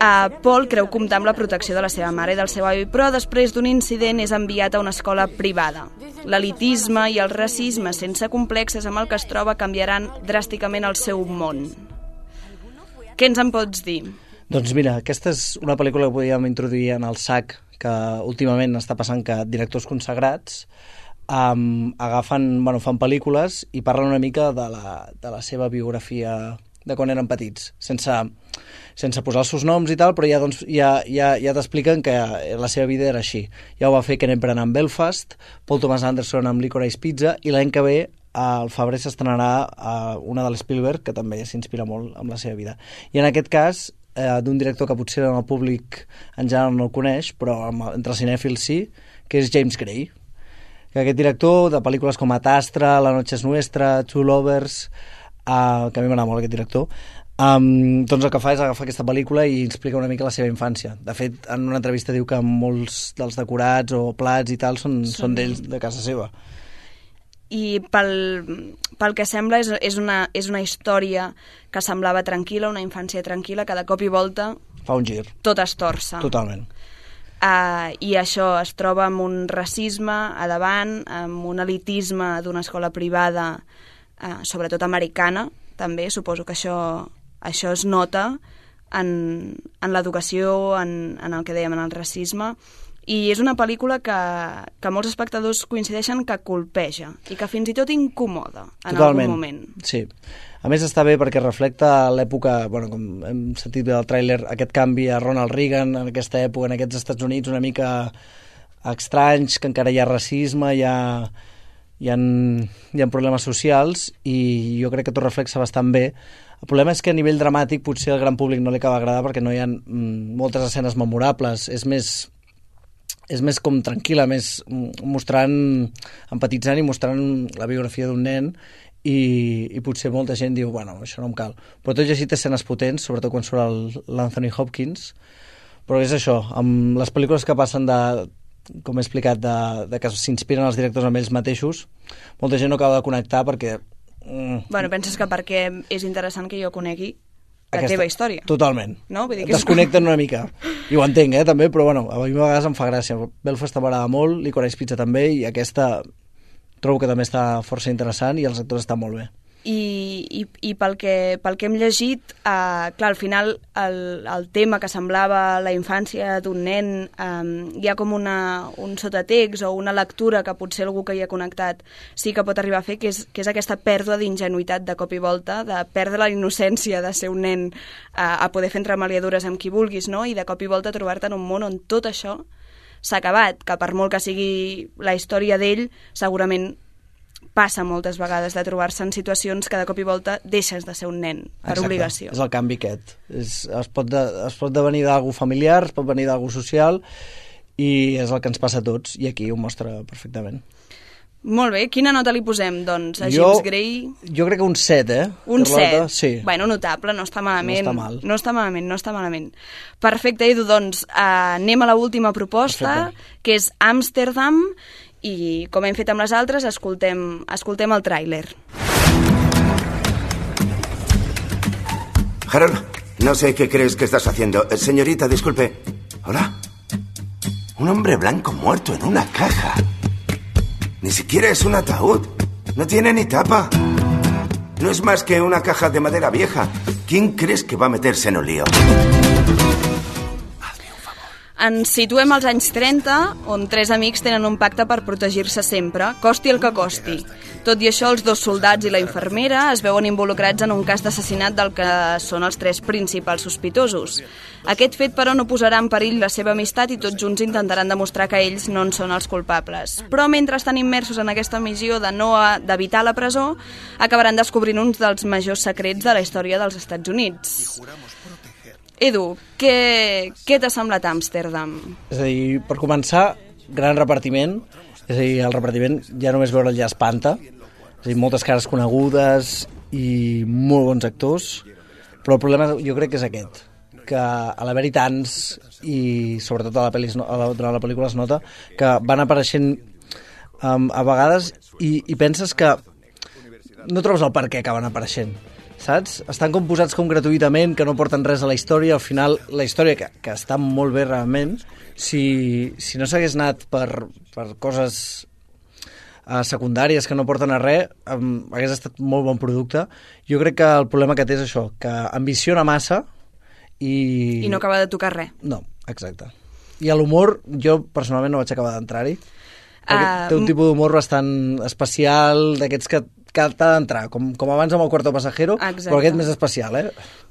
[SPEAKER 1] Uh, Paul creu comptar amb la protecció de la seva mare i del seu avi, però després d'un incident és enviat a una escola privada. L'elitisme i el racisme sense complexes amb el que es troba canviaran dràsticament el seu món. Què ens en pots dir?
[SPEAKER 6] Doncs mira, aquesta és una pel·lícula que podíem introduir en el SAC, que últimament està passant que directors consagrats um, agafen, bueno, fan pel·lícules i parlen una mica de la, de la seva biografia de quan eren petits, sense, sense posar els seus noms i tal, però ja, doncs, ja, ja, ja t'expliquen que la seva vida era així. Ja ho va fer Kenneth Branagh amb Belfast, Paul Thomas Anderson amb Licorice Pizza, i l'any que ve al febrer s'estrenarà uh, una de l'Spielberg, que també s'inspira molt amb la seva vida. I en aquest cas, eh, d'un director que potser el públic en general no el coneix, però amb, entre cinèfils sí, que és James Gray, que aquest director de pel·lícules com Atastra, La noche es nuestra, Two Lovers, uh, que a mi m'agrada molt aquest director, um, doncs el que fa és agafar aquesta pel·lícula i explica una mica la seva infància. De fet, en una entrevista diu que molts dels decorats o plats i tal són, són, són d'ells de casa seva
[SPEAKER 1] i pel, pel que sembla és, és, una, és una història que semblava tranquil·la, una infància tranquil·la, que de cop i volta...
[SPEAKER 6] Fa un gir.
[SPEAKER 1] Tot es torça.
[SPEAKER 6] Totalment.
[SPEAKER 1] Uh, I això es troba amb un racisme a davant, amb un elitisme d'una escola privada, uh, sobretot americana, també, suposo que això, això es nota en, en l'educació, en, en el que dèiem, en el racisme, i és una pel·lícula que, que molts espectadors coincideixen que colpeja i que fins i tot incomoda en
[SPEAKER 6] Totalment.
[SPEAKER 1] algun moment.
[SPEAKER 6] Sí. A més està bé perquè reflecta l'època, bueno, com hem sentit bé del tràiler, aquest canvi a Ronald Reagan en aquesta època, en aquests Estats Units una mica estranys, que encara hi ha racisme, hi ha, hi ha, hi ha problemes socials i jo crec que tot reflexa bastant bé. El problema és que a nivell dramàtic potser al gran públic no li acaba d'agradar perquè no hi ha mm, moltes escenes memorables, és més és més com tranquil·la, més mostrant, empatitzant i mostrant la biografia d'un nen i, i potser molta gent diu, bueno, això no em cal. Però tot i així té escenes potents, sobretot quan surt l'Anthony Hopkins, però és això, amb les pel·lícules que passen de, com he explicat, de, de que s'inspiren els directors amb ells mateixos, molta gent no acaba de connectar perquè...
[SPEAKER 1] Mm, bueno, penses que perquè és interessant que jo conegui la aquesta, teva història.
[SPEAKER 6] Totalment.
[SPEAKER 1] No? Vull dir
[SPEAKER 6] que Desconnecten una mica. I ho entenc, eh, també, però bueno, a mi a vegades em fa gràcia. Belfast m'agrada molt, Licorice Pizza també, i aquesta trobo que també està força interessant i els actors estan molt bé
[SPEAKER 1] i, i, i pel, que, pel que hem llegit, eh, clar, al final el, el tema que semblava la infància d'un nen, eh, hi ha com una, un sotatext o una lectura que potser algú que hi ha connectat sí que pot arribar a fer, que és, que és aquesta pèrdua d'ingenuïtat de cop i volta, de perdre la innocència de ser un nen eh, a poder fer entremaliadures amb qui vulguis, no? i de cop i volta trobar-te en un món on tot això s'ha acabat, que per molt que sigui la història d'ell, segurament passa moltes vegades de trobar-se en situacions que de cop i volta deixes de ser un nen per
[SPEAKER 6] Exacte.
[SPEAKER 1] obligació.
[SPEAKER 6] És el canvi aquest. És, es, pot de, es pot devenir d'algú familiar, es pot venir d'algú social i és el que ens passa a tots i aquí ho mostra perfectament.
[SPEAKER 1] Molt bé, quina nota li posem, doncs, a jo, James Gray?
[SPEAKER 6] Jo crec que un 7, eh?
[SPEAKER 1] Un 7?
[SPEAKER 6] Sí.
[SPEAKER 1] Bueno, notable, no està malament.
[SPEAKER 6] No està mal.
[SPEAKER 1] No està malament, no està malament. Perfecte, Edu, doncs uh, anem a l última proposta, Perfecte. que és Amsterdam, i com hem fet amb les altres, escoltem, escoltem el tràiler.
[SPEAKER 16] Harold, no sé qué crees que estás haciendo. Eh, señorita, disculpe. Hola. Un hombre blanco muerto en una caja. Ni siquiera es un ataúd. No tiene ni tapa. No es más que una caja de madera vieja. ¿Quién crees que va a meterse en un lío?
[SPEAKER 1] Ens situem als anys 30, on tres amics tenen un pacte per protegir-se sempre, costi el que costi. Tot i això, els dos soldats i la infermera es veuen involucrats en un cas d'assassinat del que són els tres principals sospitosos. Aquest fet, però, no posarà en perill la seva amistat i tots junts intentaran demostrar que ells no en són els culpables. Però mentre estan immersos en aquesta missió de no d'evitar la presó, acabaran descobrint uns dels majors secrets de la història dels Estats Units. Edu, què, què t'ha semblat Amsterdam?
[SPEAKER 6] És a dir, per començar, gran repartiment, és a dir, el repartiment ja només veure'l ja espanta, és a dir, moltes cares conegudes i molt bons actors, però el problema jo crec que és aquest, que a l'haver-hi tants i sobretot a la, pel·li, a la, durant la pel·lícula es nota que van apareixent um, a vegades i, i penses que no trobes el per què acaben apareixent saps? Estan com posats com gratuïtament, que no porten res a la història, al final la història, que, que està molt bé realment, si, si no s'hagués anat per, per coses uh, secundàries que no porten a res, um, hagués estat molt bon producte. Jo crec que el problema que té és això, que ambiciona massa i...
[SPEAKER 1] I no acaba de tocar res.
[SPEAKER 6] No, exacte. I a l'humor, jo personalment no vaig acabar d'entrar-hi. Uh, té un tipus d'humor bastant especial, d'aquests que que t'ha d'entrar, com, com abans amb el Cuarto Pasajero, Exacte. però aquest més especial, eh?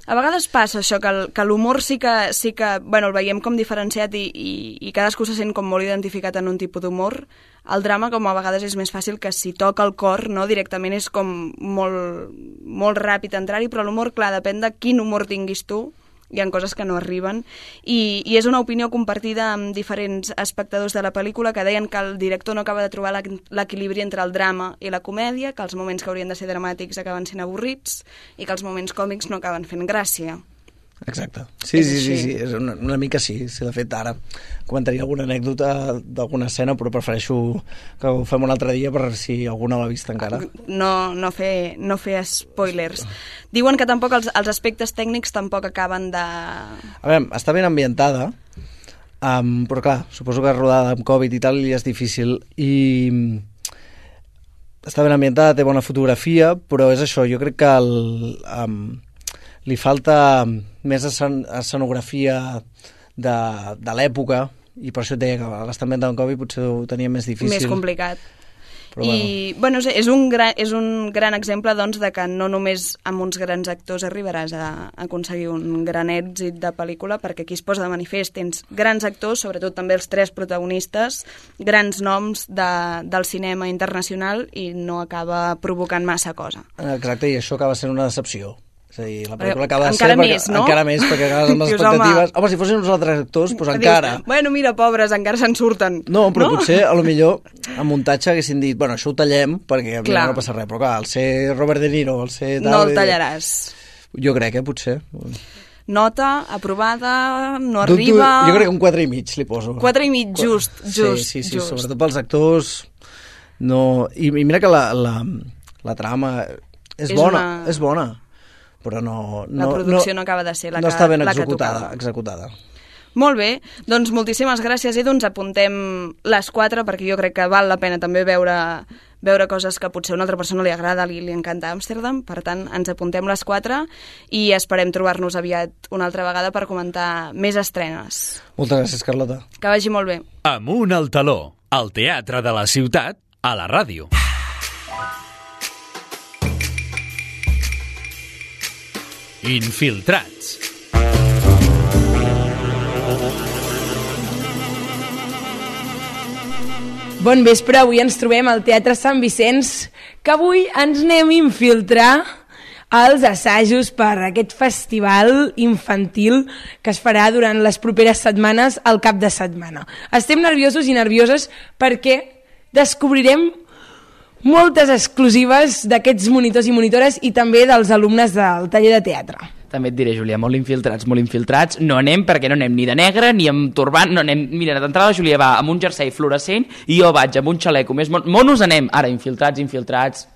[SPEAKER 1] A vegades passa això, que, que l'humor sí que, sí que bueno, el veiem com diferenciat i, i, i cadascú se sent com molt identificat en un tipus d'humor. El drama, com a vegades és més fàcil que si toca el cor, no, directament és com molt, molt ràpid entrar-hi, però l'humor, clar, depèn de quin humor tinguis tu, hi ha coses que no arriben, i, i és una opinió compartida amb diferents espectadors de la pel·lícula que deien que el director no acaba de trobar l'equilibri entre el drama i la comèdia, que els moments que haurien de ser dramàtics acaben sent avorrits i que els moments còmics no acaben fent gràcia.
[SPEAKER 6] Exacte. Sí, sí, sí, sí, és una, una mica sí. sí. De fet, ara comentaria alguna anècdota d'alguna escena, però prefereixo que ho fem un altre dia per si algú no l'ha vist encara.
[SPEAKER 1] No, no, fer, no fer spoilers. Diuen que tampoc els, els aspectes tècnics tampoc acaben de...
[SPEAKER 6] A veure, està ben ambientada, um, però clar, suposo que rodada amb Covid i tal i és difícil. I està ben ambientada, té bona fotografia, però és això, jo crec que el, um, li falta més escenografia de, de l'època i per això et deia que l'estat ambientat en Covid potser ho tenia més difícil.
[SPEAKER 1] Més complicat. Però I, bueno, bueno és, un gran, és un gran exemple doncs, de que no només amb uns grans actors arribaràs a, a aconseguir un gran èxit de pel·lícula, perquè aquí es posa de manifest, tens grans actors, sobretot també els tres protagonistes, grans noms de, del cinema internacional i no acaba provocant massa cosa.
[SPEAKER 6] Exacte, i això acaba sent una decepció és a dir, la pel·lícula acaba de
[SPEAKER 1] encara
[SPEAKER 6] ser...
[SPEAKER 1] Més,
[SPEAKER 6] perquè,
[SPEAKER 1] no?
[SPEAKER 6] Encara més, perquè acabes amb les
[SPEAKER 1] Dius,
[SPEAKER 6] expectatives.
[SPEAKER 1] home,
[SPEAKER 6] home, si fossin uns altres actors, doncs encara.
[SPEAKER 1] Dius, bueno, mira, pobres, encara se'n surten.
[SPEAKER 6] No, però no? potser, a lo millor, a muntatge haguessin dit, bueno, això ho tallem, perquè clar. no passa res, però clar, al ser Robert De Niro, al ser...
[SPEAKER 1] Tal, no el tallaràs.
[SPEAKER 6] Jo crec, eh, potser.
[SPEAKER 1] Nota, aprovada, no Dubto, arriba...
[SPEAKER 6] Jo crec que un 4 i mig li poso.
[SPEAKER 1] 4 i mig, just, just.
[SPEAKER 6] Sí, sí, sí,
[SPEAKER 1] just.
[SPEAKER 6] sobretot pels actors... No... I, i mira que la, la, la trama és, és bona, una... és bona però no... no
[SPEAKER 1] la producció no, no acaba de ser la
[SPEAKER 6] no
[SPEAKER 1] que
[SPEAKER 6] està ben
[SPEAKER 1] la
[SPEAKER 6] executada, executada.
[SPEAKER 1] Molt bé, doncs moltíssimes gràcies, Edu, ens apuntem les quatre perquè jo crec que val la pena també veure, veure coses que potser a una altra persona li agrada, li, li encanta Amsterdam, per tant ens apuntem les quatre i esperem trobar-nos aviat una altra vegada per comentar més estrenes.
[SPEAKER 6] Moltes gràcies, Carlota.
[SPEAKER 1] Que vagi molt bé.
[SPEAKER 2] Amunt al taló, al teatre de la ciutat, a la ràdio. Infiltrats.
[SPEAKER 17] Bon vespre, avui ens trobem al Teatre Sant Vicenç, que avui ens anem a infiltrar als assajos per aquest festival infantil que es farà durant les properes setmanes al cap de setmana. Estem nerviosos i nervioses perquè descobrirem moltes exclusives d'aquests monitors i monitores i també dels alumnes del taller de teatre.
[SPEAKER 3] També et diré, Júlia, molt infiltrats, molt infiltrats. No anem perquè no anem ni de negre ni amb turbant, no anem... Mira, d'entrada Júlia va amb un jersei fluorescent i jo vaig amb un xaleco més... Mon... Monos anem, ara, infiltrats, infiltrats...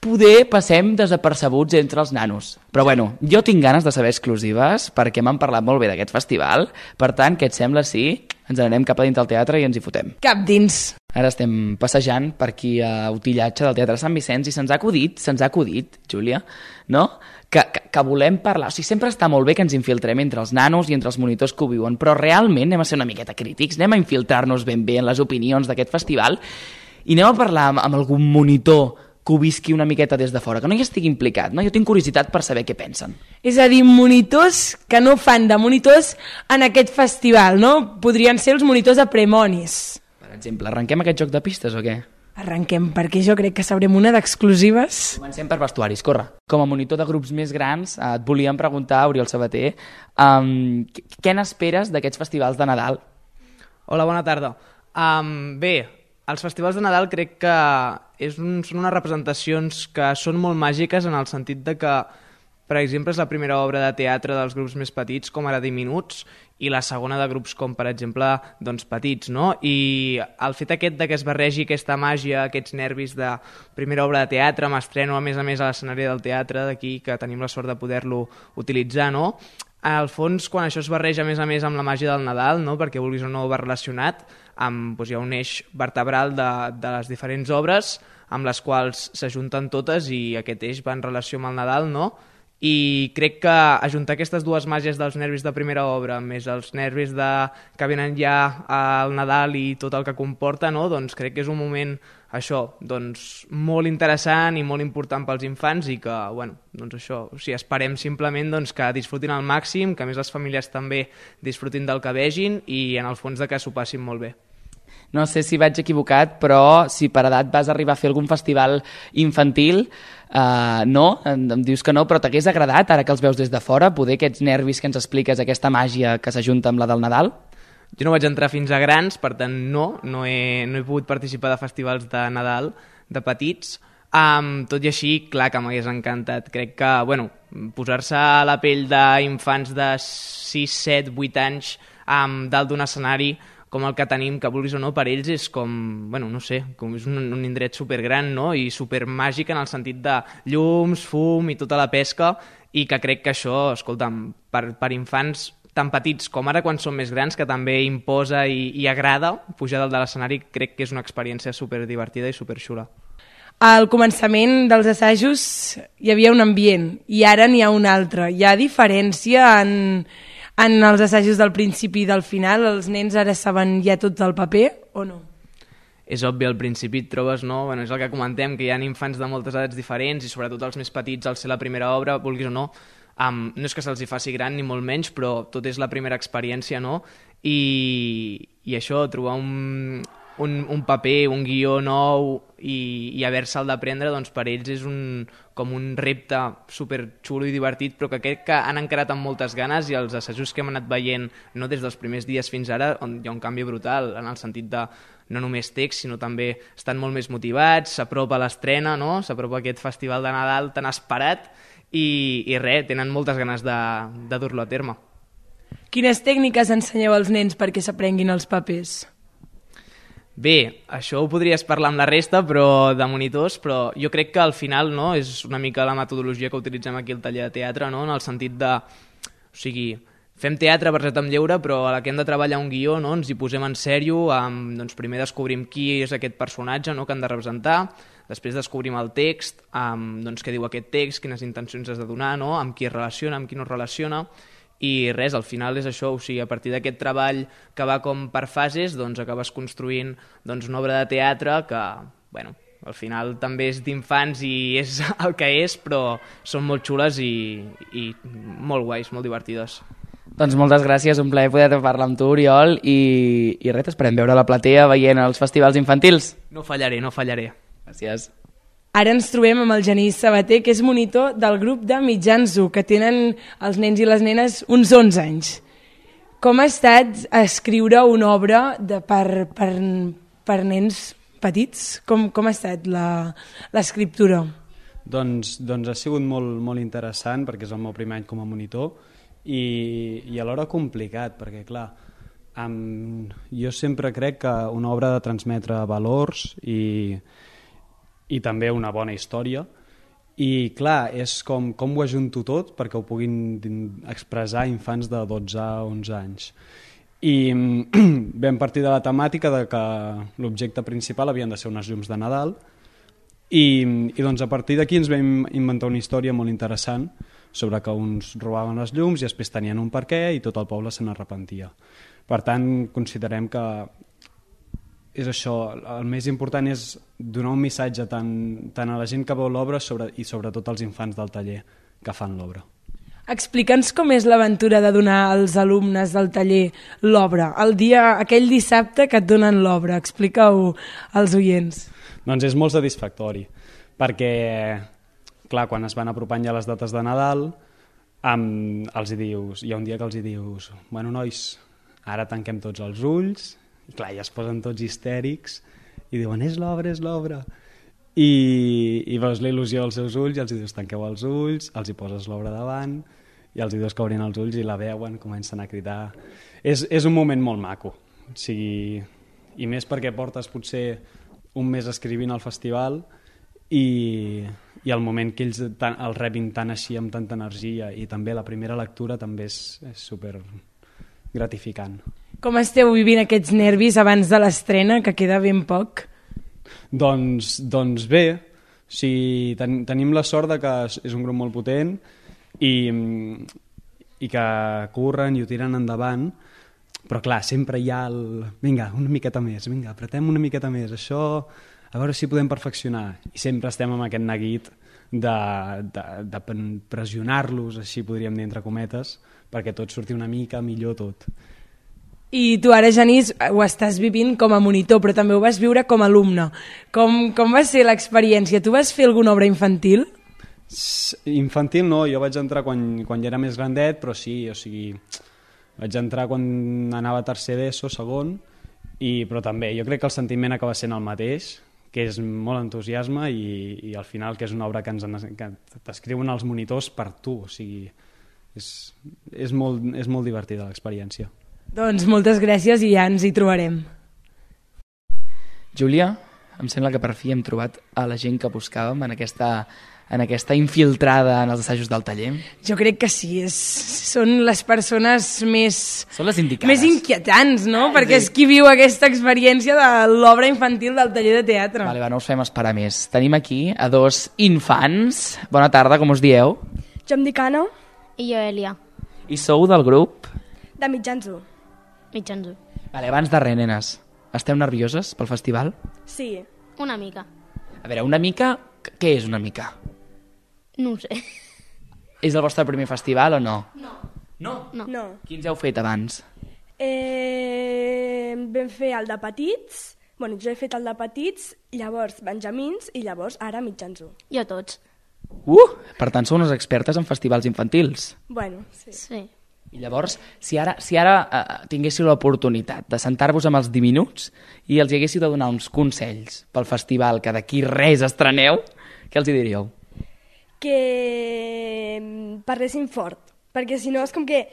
[SPEAKER 3] Poder passem desapercebuts entre els nanos. Però bueno, jo tinc ganes de saber exclusives perquè m'han parlat molt bé d'aquest festival. Per tant, què et sembla si ens anem cap a dins del teatre i ens hi fotem?
[SPEAKER 17] Cap dins.
[SPEAKER 3] Ara estem passejant per aquí a Utillatge del Teatre Sant Vicenç i se'ns ha acudit, se'ns ha acudit, Júlia, no? Que, que, que volem parlar. O sigui, sempre està molt bé que ens infiltrem entre els nanos i entre els monitors que ho viuen, però realment anem a ser una miqueta crítics, anem a infiltrar-nos ben bé en les opinions d'aquest festival i anem a parlar amb, amb algun monitor que ho visqui una miqueta des de fora, que no hi estigui implicat, no? Jo tinc curiositat per saber què pensen.
[SPEAKER 17] És a dir, monitors que no fan de monitors en aquest festival, no? Podrien ser els monitors de premonis.
[SPEAKER 3] Per exemple, arrenquem aquest joc de pistes o què?
[SPEAKER 17] Arrenquem, perquè jo crec que sabrem una d'exclusives.
[SPEAKER 3] Comencem per vestuaris, corre. Com a monitor de grups més grans, eh, et volíem preguntar, Oriol Sabater, um, què n'esperes d'aquests festivals de Nadal?
[SPEAKER 18] Hola, bona tarda. Um, bé, els festivals de Nadal crec que és un, són unes representacions que són molt màgiques en el sentit de que, per exemple, és la primera obra de teatre dels grups més petits, com ara Diminuts, i la segona de grups com, per exemple, doncs, petits, no? I el fet aquest de que es barregi aquesta màgia, aquests nervis de primera obra de teatre, m'estreno a més a més a l'escenari del teatre, d'aquí que tenim la sort de poder-lo utilitzar, no? al fons, quan això es barreja a més a més amb la màgia del Nadal, no? perquè vulguis o no va relacionat, amb, doncs, hi ha un eix vertebral de, de les diferents obres amb les quals s'ajunten totes i aquest eix va en relació amb el Nadal, no? I crec que ajuntar aquestes dues màgies dels nervis de primera obra més els nervis de, que venen ja al Nadal i tot el que comporta, no? doncs crec que és un moment això, doncs, molt interessant i molt important pels infants i que, bueno, doncs això, o sigui, esperem simplement doncs, que disfrutin al màxim, que més les famílies també disfrutin del que vegin i en el fons de que s'ho passin molt bé.
[SPEAKER 3] no sé si vaig equivocat, però si per edat vas arribar a fer algun festival infantil, uh, no, em, em dius que no, però t'hagués agradat, ara que els veus des de fora, poder aquests nervis que ens expliques, aquesta màgia que s'ajunta amb la del Nadal?
[SPEAKER 18] Jo no vaig entrar fins a grans, per tant no, no he, no he pogut participar de festivals de Nadal de petits, Um, tot i així, clar que m'hagués encantat. Crec que, bueno, posar-se a la pell d'infants de 6, 7, 8 anys um, dalt d'un escenari com el que tenim, que vulguis o no, per ells és com, bueno, no sé, com és un, un indret supergran, no?, i supermàgic en el sentit de llums, fum i tota la pesca, i que crec que això, escolta'm, per, per infants tan petits com ara quan són més grans, que també imposa i, i agrada pujar dalt de l'escenari, crec que és una experiència super divertida i super xula.
[SPEAKER 17] Al començament dels assajos hi havia un ambient i ara n'hi ha un altre. Hi ha diferència en, en els assajos del principi i del final? Els nens ara saben ja tot del paper o no?
[SPEAKER 18] és obvi, al principi et trobes, no? Bueno, és el que comentem, que hi ha infants de moltes edats diferents i sobretot els més petits al ser la primera obra, vulguis o no, um, no és que se'ls hi faci gran ni molt menys, però tot és la primera experiència, no? I, i això, trobar un, un, un paper, un guió nou i, i haver-se'l d'aprendre, doncs per ells és un, com un repte super xulo i divertit, però que crec que han encarat amb moltes ganes i els assajos que hem anat veient, no des dels primers dies fins ara, on hi ha un canvi brutal, en el sentit de no només text, sinó també estan molt més motivats, s'apropa l'estrena, no? s'apropa aquest festival de Nadal tan esperat i, i res, tenen moltes ganes de, de dur-lo a terme.
[SPEAKER 17] Quines tècniques ensenyeu als nens perquè s'aprenguin els papers?
[SPEAKER 18] Bé, això ho podries parlar amb la resta però de monitors, però jo crec que al final no, és una mica la metodologia que utilitzem aquí al taller de teatre, no? en el sentit de... O sigui, fem teatre verset amb lleure, però a la que hem de treballar un guió no? ens hi posem en sèrio, amb, doncs primer descobrim qui és aquest personatge no? que han de representar, després descobrim el text, amb, doncs què diu aquest text, quines intencions has de donar, no? amb qui es relaciona, amb qui no es relaciona, i res, al final és això, o sigui, a partir d'aquest treball que va com per fases, doncs acabes construint doncs, una obra de teatre que, bueno, al final també és d'infants i és el que és, però són molt xules i, i molt guais, molt divertides.
[SPEAKER 3] Doncs moltes gràcies, un plaer poder parlar amb tu, Oriol, i, i res, esperem veure la platea veient els festivals infantils.
[SPEAKER 18] No fallaré, no fallaré.
[SPEAKER 3] Gràcies.
[SPEAKER 17] Ara ens trobem amb el Genís Sabater, que és monitor del grup de mitjans U, que tenen els nens i les nenes uns 11 anys. Com ha estat escriure una obra de, per, per, per nens petits? Com, com ha estat l'escriptura?
[SPEAKER 19] Doncs, doncs ha sigut molt, molt interessant perquè és el meu primer any com a monitor i, i alhora complicat perquè clar, amb, jo sempre crec que una obra ha de transmetre valors i, i també una bona història i clar, és com, com ho ajunto tot perquè ho puguin expressar infants de 12 a 11 anys i vam partir de la temàtica de que l'objecte principal havien de ser unes llums de Nadal i, i doncs a partir d'aquí ens vam inventar una història molt interessant sobre que uns robaven les llums i després tenien un per què i tot el poble se n'arrepentia. Per tant, considerem que és això, el més important és donar un missatge tant, tant a la gent que veu l'obra sobre, i sobretot als infants del taller que fan l'obra.
[SPEAKER 17] Explica'ns com és l'aventura de donar als alumnes del taller l'obra, el dia, aquell dissabte que et donen l'obra. Explica-ho als oients.
[SPEAKER 19] Doncs és molt satisfactori, perquè, clar, quan es van apropant ja les dates de Nadal, amb, els hi dius, hi ha un dia que els hi dius, bueno, nois, ara tanquem tots els ulls i clar, ja es posen tots histèrics i diuen, és l'obra, és l'obra. I, i veus la il·lusió als seus ulls i els dius, tanqueu els ulls, els hi poses l'obra davant i els dius que obrin els ulls i la veuen, comencen a cridar. És, és un moment molt maco. O sigui, I més perquè portes potser un mes escrivint al festival i, i el moment que ells tan, el rebin tan així amb tanta energia i també la primera lectura també és, és super gratificant.
[SPEAKER 17] Com esteu vivint aquests nervis abans de l'estrena, que queda ben poc?
[SPEAKER 19] Doncs, doncs bé, o sigui, ten, tenim la sort de que és un grup molt potent i, i que curren i ho tiren endavant, però clar, sempre hi ha el... Vinga, una miqueta més, vinga, apretem una miqueta més, això a veure si podem perfeccionar. I sempre estem amb aquest neguit de, de, de pressionar-los, així podríem dir entre cometes, perquè tot surti una mica millor tot
[SPEAKER 17] I tu ara, Genís, ho estàs vivint com a monitor, però també ho vas viure com a alumne. Com, com va ser l'experiència? Tu vas fer alguna obra infantil?
[SPEAKER 19] Infantil no, jo vaig entrar quan, quan ja era més grandet, però sí, o sigui, vaig entrar quan anava a tercer d'ESO, segon, i, però també jo crec que el sentiment acaba sent el mateix, que és molt entusiasme i, i al final que és una obra que ens que t'escriuen els monitors per tu, o sigui, és, és, molt, és molt divertida l'experiència.
[SPEAKER 17] Doncs moltes gràcies i ja ens hi trobarem.
[SPEAKER 3] Júlia, em sembla que per fi hem trobat a la gent que buscàvem en aquesta, en aquesta infiltrada en els assajos del taller.
[SPEAKER 17] Jo crec que sí, és, són les persones més...
[SPEAKER 3] Són les indicades.
[SPEAKER 17] Més inquietants, no? Ah, Perquè és qui viu aquesta experiència de l'obra infantil del taller de teatre.
[SPEAKER 3] Vale, va, no us fem esperar més. Tenim aquí a dos infants. Bona tarda, com us dieu?
[SPEAKER 20] Jo em dic Anna.
[SPEAKER 21] I jo, Elia.
[SPEAKER 3] I sou del grup?
[SPEAKER 20] De mitjans 1.
[SPEAKER 21] Mitjans 1.
[SPEAKER 3] Vale, abans de res, nenes, esteu nervioses pel festival?
[SPEAKER 20] Sí.
[SPEAKER 21] Una mica.
[SPEAKER 3] A veure, una mica... Què és una mica?
[SPEAKER 21] No ho sé.
[SPEAKER 3] És el vostre primer festival o no?
[SPEAKER 21] No.
[SPEAKER 3] No?
[SPEAKER 20] No. no.
[SPEAKER 3] Quins heu fet abans?
[SPEAKER 20] Eh, vam fer el de petits, bueno, jo he fet el de petits, llavors benjamins i llavors ara mitjans 1.
[SPEAKER 21] Jo tots.
[SPEAKER 3] Uh! Per tant, sou unes expertes en festivals infantils.
[SPEAKER 20] Bueno, sí.
[SPEAKER 21] Sí.
[SPEAKER 3] I llavors, si ara, si ara eh, tinguéssiu l'oportunitat de sentar-vos amb els diminuts i els hi haguéssiu de donar uns consells pel festival que d'aquí res estreneu, què els hi diríeu?
[SPEAKER 20] Que mm, parlessin fort, perquè si no és com que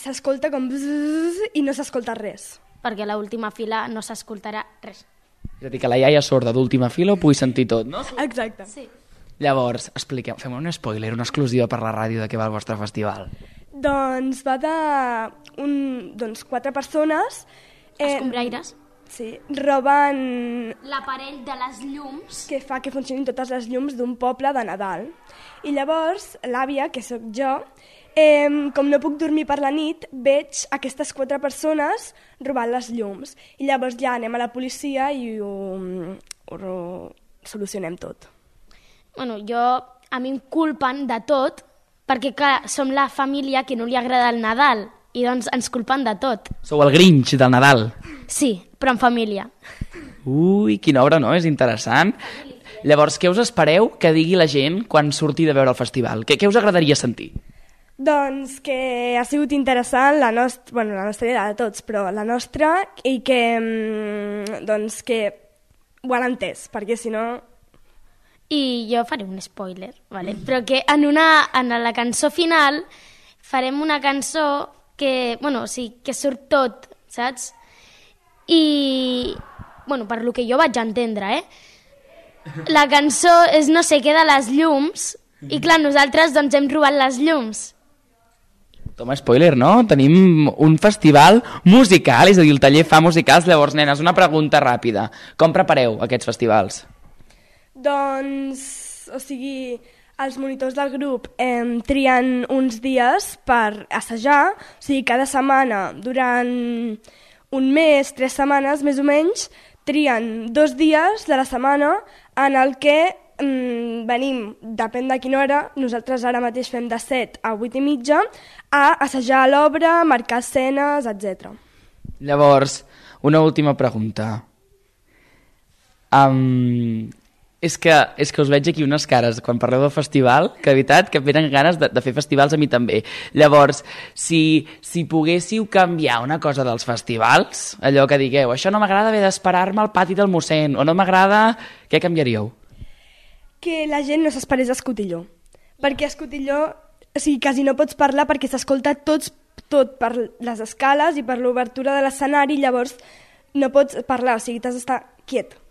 [SPEAKER 20] s'escolta com i no s'escolta res.
[SPEAKER 21] Perquè a l'última fila no s'escoltarà res.
[SPEAKER 3] És a dir, que la iaia sorda d'última fila ho pugui sentir tot, no?
[SPEAKER 20] Exacte.
[SPEAKER 21] Sí.
[SPEAKER 3] Llavors, expliquem, fem un spoiler, una exclusiva per la ràdio de què va el vostre festival.
[SPEAKER 20] Doncs va de un, doncs, quatre persones...
[SPEAKER 21] Eh, Escombraires.
[SPEAKER 20] Sí, roben...
[SPEAKER 21] L'aparell de les llums.
[SPEAKER 20] Que fa que funcionin totes les llums d'un poble de Nadal. I llavors, l'àvia, que sóc jo, eh, com no puc dormir per la nit, veig aquestes quatre persones robant les llums. I llavors ja anem a la policia i ho, ho solucionem tot.
[SPEAKER 21] Bueno, jo, a mi em culpen de tot, perquè clar, som la família que no li agrada el Nadal i doncs ens culpen de tot.
[SPEAKER 3] Sou el Grinch del Nadal.
[SPEAKER 21] Sí, però en família.
[SPEAKER 3] Ui, quina obra, no? És interessant. Llavors, què us espereu que digui la gent quan surti de veure el festival? Què, què us agradaria sentir?
[SPEAKER 20] Doncs que ha sigut interessant la nostra, bueno, la nostra idea de tots, però la nostra, i que, mm, doncs que ho han entès, perquè si no
[SPEAKER 21] i jo faré un spoiler, vale? però que en, una, en la cançó final farem una cançó que, bueno, o sigui, que surt tot, saps? I, bueno, per lo que jo vaig entendre, eh? La cançó és No sé què de les llums, i clar, nosaltres doncs hem robat les llums.
[SPEAKER 3] Toma, spoiler, no? Tenim un festival musical, és a dir, el taller fa musicals. Llavors, nenes, una pregunta ràpida. Com prepareu aquests festivals?
[SPEAKER 20] Doncs, o sigui, els monitors del grup eh, trien uns dies per assajar, o sigui, cada setmana, durant un mes, tres setmanes més o menys, trien dos dies de la setmana en el que mm, venim, depèn de quina hora, nosaltres ara mateix fem de 7 a 8 i mitja, a assajar l'obra, marcar escenes, etc.
[SPEAKER 3] Llavors, una última pregunta. Um, és que, és que us veig aquí unes cares quan parleu del festival, que de veritat que venen ganes de, de fer festivals a mi també. Llavors, si, si poguéssiu canviar una cosa dels festivals, allò que digueu, això no m'agrada haver d'esperar-me al pati del mossèn, o no m'agrada... Què canviaríeu?
[SPEAKER 20] Que la gent no s'esperés a Escotilló. Perquè a Escotilló, o sigui, quasi no pots parlar perquè s'escolta tots, tot per les escales i per l'obertura de l'escenari, llavors no pots parlar, o sigui, t'has d'estar quiet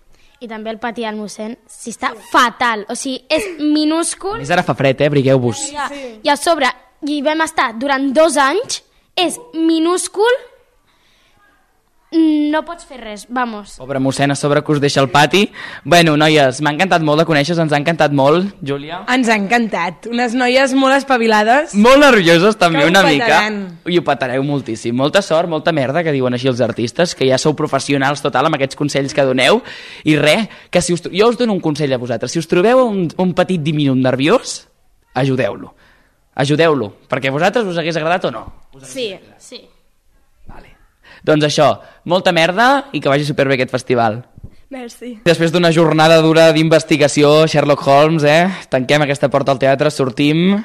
[SPEAKER 21] i també el pati del mossèn, si està fatal, o sigui, és minúscul.
[SPEAKER 3] A més ara fa fred, eh? Brigueu-vos.
[SPEAKER 21] Sí. I a sobre, hi vam estar durant dos anys, és minúscul, no pots fer res, vamos.
[SPEAKER 3] Pobre mossèn, a sobre que us deixa el pati. Bueno, noies, m'ha encantat molt de conèixer ens ha encantat molt, Júlia.
[SPEAKER 17] Ens ha encantat, unes noies molt espavilades.
[SPEAKER 3] Molt nervioses també, una mica. I ho patareu moltíssim. Molta sort, molta merda, que diuen així els artistes, que ja sou professionals total amb aquests consells que doneu. I res, que si us, jo us dono un consell a vosaltres. Si us trobeu un, un petit diminut nerviós, ajudeu-lo. Ajudeu-lo, perquè a vosaltres us hagués agradat o no?
[SPEAKER 21] Sí, sí.
[SPEAKER 3] Doncs això, molta merda i que vagi superbé aquest festival.
[SPEAKER 20] Merci.
[SPEAKER 3] Després d'una jornada dura d'investigació, Sherlock Holmes, eh? tanquem aquesta porta al teatre, sortim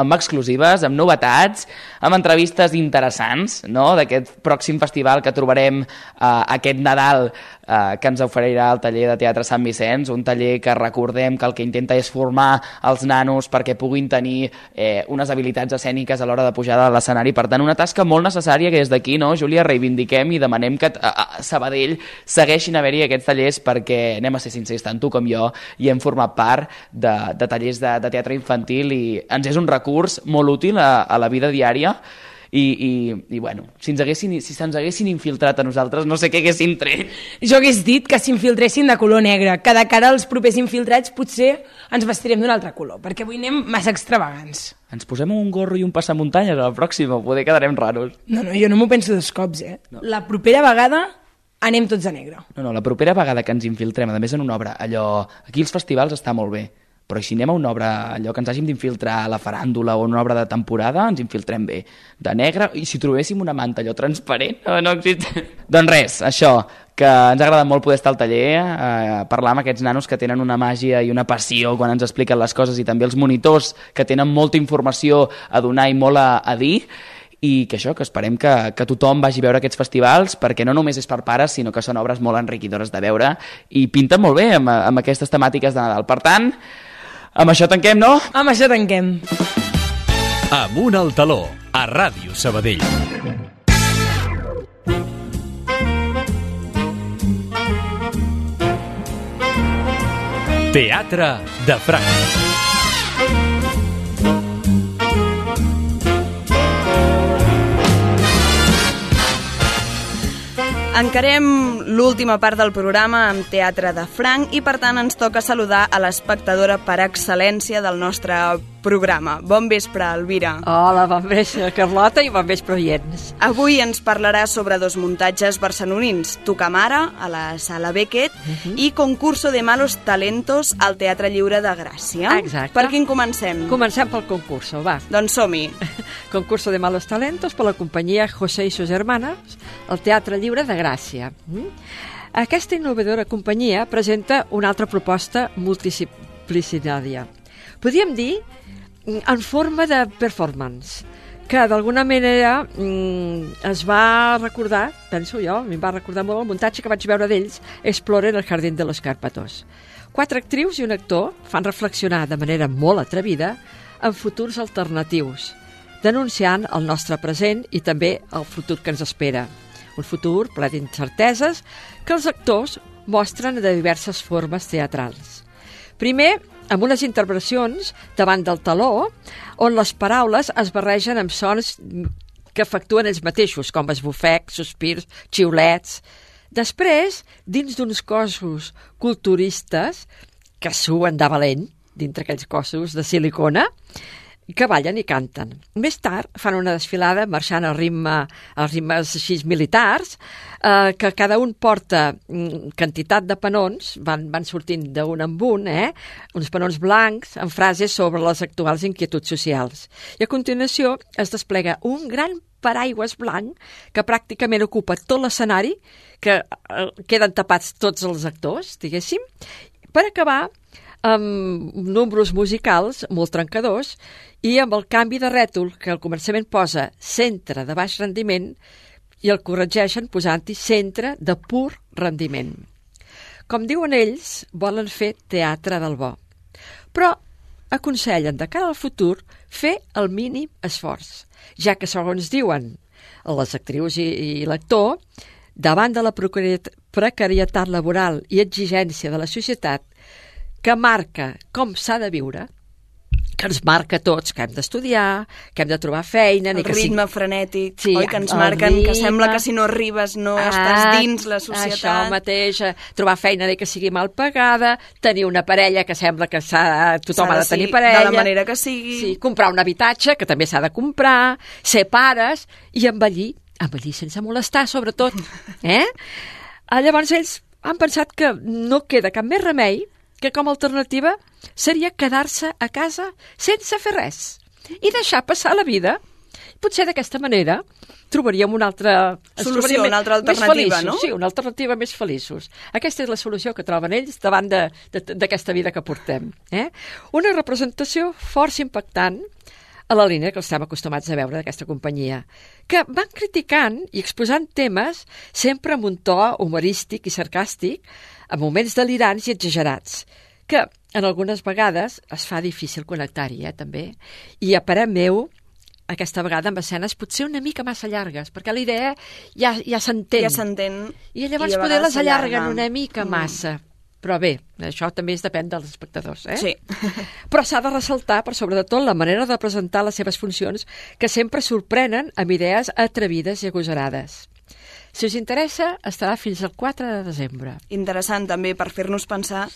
[SPEAKER 3] amb exclusives, amb novetats, amb entrevistes interessants no? d'aquest pròxim festival que trobarem eh, aquest Nadal eh, que ens oferirà el taller de Teatre Sant Vicenç, un taller que recordem que el que intenta és formar els nanos perquè puguin tenir eh, unes habilitats escèniques a l'hora de pujar a l'escenari. Per tant, una tasca molt necessària que des d'aquí, no, Júlia, reivindiquem i demanem que a, a Sabadell segueixin haver-hi aquests tallers perquè, anem a ser sincers, tant tu com jo, i hem format part de, de tallers de, de teatre infantil i ens és un recurs molt útil a, a la vida diària i, i, i bueno, si ens haguessin, si se'ns haguessin infiltrat a nosaltres, no sé què haguessin tret.
[SPEAKER 17] Jo hagués dit que s'infiltressin de color negre, que de cara als propers infiltrats potser ens vestirem d'un altre color, perquè avui anem massa extravagants.
[SPEAKER 3] Ens posem un gorro i un passamuntanyes a la pròxima, poder quedarem raros.
[SPEAKER 17] No, no, jo no m'ho penso dos cops, eh? No. La propera vegada anem tots de negre.
[SPEAKER 3] No, no, la propera vegada que ens infiltrem, a més en una obra, allò... Aquí els festivals està molt bé, però si anem a una obra, allò que ens hàgim d'infiltrar a la faràndula o una obra de temporada, ens infiltrem bé. De negre, i si trobéssim una manta allò transparent, no, no existe. doncs res, això, que ens ha agradat molt poder estar al taller, eh, parlar amb aquests nanos que tenen una màgia i una passió quan ens expliquen les coses i també els monitors que tenen molta informació a donar i molt a, a dir i que això, que esperem que, que tothom vagi a veure aquests festivals perquè no només és per pares, sinó que són obres molt enriquidores de veure i pinten molt bé amb, amb aquestes temàtiques de Nadal. Per tant, amb això tanquem, no?
[SPEAKER 17] Amb això tanquem.
[SPEAKER 2] Amunt al taló, a Ràdio Sabadell. Teatre de Franc.
[SPEAKER 1] Encarem l'última part del programa amb Teatre de Franc i per tant ens toca saludar a l'espectadora per excel·lència del nostre programa. Bon vespre, Elvira.
[SPEAKER 22] Hola, bon vespre, Carlota, i bon vespre, oients.
[SPEAKER 1] Avui ens parlarà sobre dos muntatges barcelonins, Tucamara, a la Sala Beckett, uh -huh. i Concurso de Malos Talentos al Teatre Lliure de Gràcia.
[SPEAKER 22] Exacte.
[SPEAKER 1] Per quin comencem?
[SPEAKER 22] Comencem pel concurso, va.
[SPEAKER 1] Doncs som-hi.
[SPEAKER 22] Concurso de Malos Talentos per la companyia José i sus hermanas, al Teatre Lliure de Gràcia. Mm? Aquesta innovadora companyia presenta una altra proposta multidisciplinària. Podríem dir en forma de performance que d'alguna manera mm, es va recordar, penso jo, em va recordar molt el muntatge que vaig veure d'ells, Explorer el Jardín de los Cárpatos. Quatre actrius i un actor fan reflexionar de manera molt atrevida en futurs alternatius, denunciant el nostre present i també el futur que ens espera. Un futur ple d'incerteses que els actors mostren de diverses formes teatrals. Primer, amb unes intervencions davant del taló on les paraules es barregen amb sons que efectuen ells mateixos, com esbufecs, sospirs, xiulets. Després, dins d'uns cossos culturistes que suen de valent, dintre aquells cossos de silicona, que ballen i canten. Més tard fan una desfilada marxant al ritme, als ritmes així militars, eh, que cada un porta mm, quantitat de panons, van, van sortint d'un en un, eh? uns panons blancs amb frases sobre les actuals inquietuds socials. I a continuació es desplega un gran paraigües blanc que pràcticament ocupa tot l'escenari, que eh, queden tapats tots els actors, diguéssim, per acabar amb números musicals molt trencadors i amb el canvi de rètol que al començament posa centre de baix rendiment i el corregeixen posant-hi centre de pur rendiment. Com diuen ells, volen fer teatre del bo. Però aconsellen de cara al futur fer el mínim esforç, ja que, segons diuen les actrius i, i l'actor, davant de la precarietat laboral i exigència de la societat que marca com s'ha de viure, que ens marca a tots, que hem d'estudiar, que hem de trobar feina...
[SPEAKER 1] El
[SPEAKER 22] ni que
[SPEAKER 1] ritme
[SPEAKER 22] sigui...
[SPEAKER 1] frenètic,
[SPEAKER 22] sí,
[SPEAKER 1] oi? Que ens marquen ritme... que sembla que si no arribes no ah, estàs dins la societat.
[SPEAKER 22] Això mateix, eh, trobar feina ni que sigui mal pagada, tenir una parella que sembla que tothom ha de tenir parella...
[SPEAKER 1] De la manera que sigui.
[SPEAKER 22] Sí, comprar un habitatge, que també s'ha de comprar, ser pares i envellir, envellir sense molestar, sobretot. Eh? Ah, llavors ells han pensat que no queda cap més remei que com a alternativa seria quedar-se a casa sense fer res i deixar passar la vida Potser d'aquesta manera trobaríem una altra...
[SPEAKER 1] Solució, una altra alternativa,
[SPEAKER 22] feliços,
[SPEAKER 1] no?
[SPEAKER 22] Sí, una alternativa més feliços. Aquesta és la solució que troben ells davant d'aquesta vida que portem. Eh? Una representació força impactant a la línia que estem acostumats a veure d'aquesta companyia, que van criticant i exposant temes sempre amb un to humorístic i sarcàstic, a moments delirants i exagerats, que en algunes vegades es fa difícil connectar-hi, eh, també. I a parer meu, aquesta vegada amb escenes potser una mica massa llargues, perquè la idea ja, ja s'entén.
[SPEAKER 1] Ja s'entén.
[SPEAKER 22] I llavors
[SPEAKER 1] I
[SPEAKER 22] poder les allarguen una mica
[SPEAKER 1] Mm.
[SPEAKER 22] massa. Però bé, això també es depèn dels espectadors, eh?
[SPEAKER 1] Sí.
[SPEAKER 22] Però s'ha de ressaltar, per sobre de tot, la manera de presentar les seves funcions, que sempre sorprenen amb idees atrevides i agosarades. Si us interessa, estarà fins al 4 de desembre.
[SPEAKER 1] Interessant també per fer-nos pensar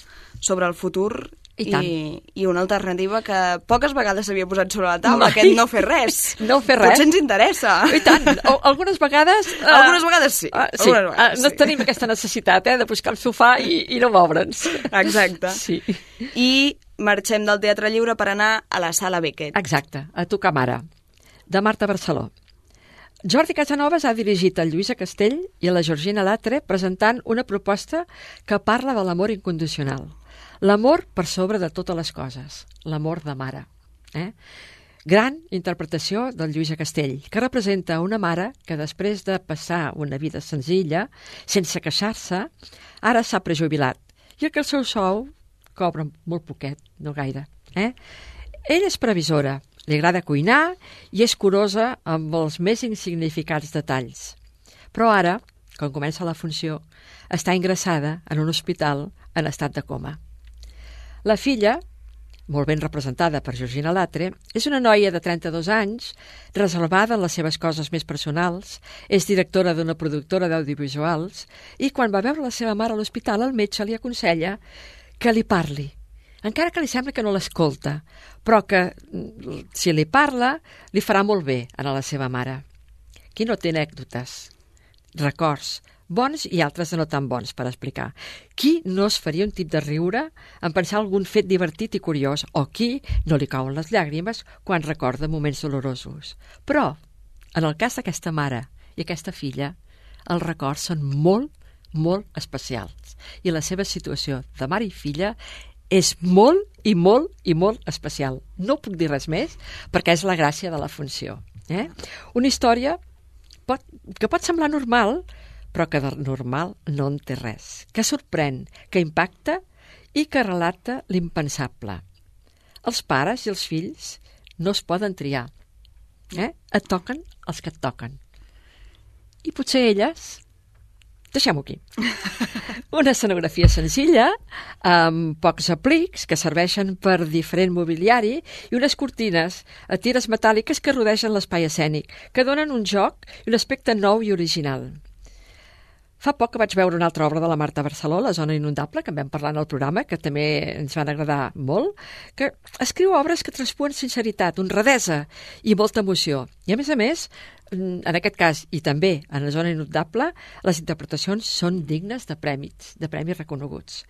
[SPEAKER 1] sobre el futur
[SPEAKER 22] I tant.
[SPEAKER 1] i, i una alternativa que poques vegades s'havia posat sobre la taula,
[SPEAKER 22] Mai.
[SPEAKER 1] aquest no fer res.
[SPEAKER 22] No fer res.
[SPEAKER 1] Potser ens interessa.
[SPEAKER 22] I tant, o, algunes vegades... eh,
[SPEAKER 1] Algunes vegades sí.
[SPEAKER 22] ah, sí,
[SPEAKER 1] Algunes vegades
[SPEAKER 22] ah, no
[SPEAKER 1] sí.
[SPEAKER 22] tenim aquesta necessitat, eh, de buscar el sofà i, i no moure'ns.
[SPEAKER 1] Exacte.
[SPEAKER 22] Sí.
[SPEAKER 1] I marxem del Teatre Lliure per anar a la Sala Beckett.
[SPEAKER 22] Exacte, a tu mare, de Marta Barceló. Jordi Casanovas ha dirigit el Lluïsa Castell i a la Georgina Latre presentant una proposta que parla de l'amor incondicional. L'amor per sobre de totes les coses. L'amor de mare. Eh? Gran interpretació del Lluïsa Castell, que representa una mare que després de passar una vida senzilla, sense queixar-se, ara s'ha prejubilat i que el seu sou cobra molt poquet, no gaire. Eh? Ella és previsora, li agrada cuinar i és curosa amb els més insignificants detalls. Però ara, quan comença la funció, està ingressada en un hospital en estat de coma. La filla, molt ben representada per Georgina Latre, és una noia de 32 anys, reservada en les seves coses més personals, és directora d'una productora d'audiovisuals i quan va veure la seva mare a l'hospital el metge li aconsella que li parli, encara que li sembla que no l'escolta, però que mm, si li parla li farà molt bé a la seva mare. Qui no té anècdotes, records, bons i altres de no tan bons per explicar. Qui no es faria un tip de riure en pensar algun fet divertit i curiós o qui no li cauen les llàgrimes quan recorda moments dolorosos. Però, en el cas d'aquesta mare i aquesta filla, els records són molt, molt especials i la seva situació de mare i filla és molt i molt i molt especial. No puc dir res més perquè és la gràcia de la funció. Eh? Una història pot, que pot semblar normal, però que de normal no en té res, que sorprèn, que impacta i que relata l'impensable. Els pares i els fills no es poden triar. Eh? Et toquen els que et toquen. I potser elles Deixem-ho aquí. Una escenografia senzilla, amb pocs aplics que serveixen per diferent mobiliari i unes cortines a tires metàl·liques que rodegen l'espai escènic, que donen un joc i un aspecte nou i original. Fa poc que vaig veure una altra obra de la Marta Barceló, La zona inundable, que en vam parlar en el programa, que també ens van agradar molt, que escriu obres que transpuen sinceritat, honradesa i molta emoció. I a més a més, en aquest cas, i també en la zona inundable, les interpretacions són dignes de prèmits, de premis reconeguts.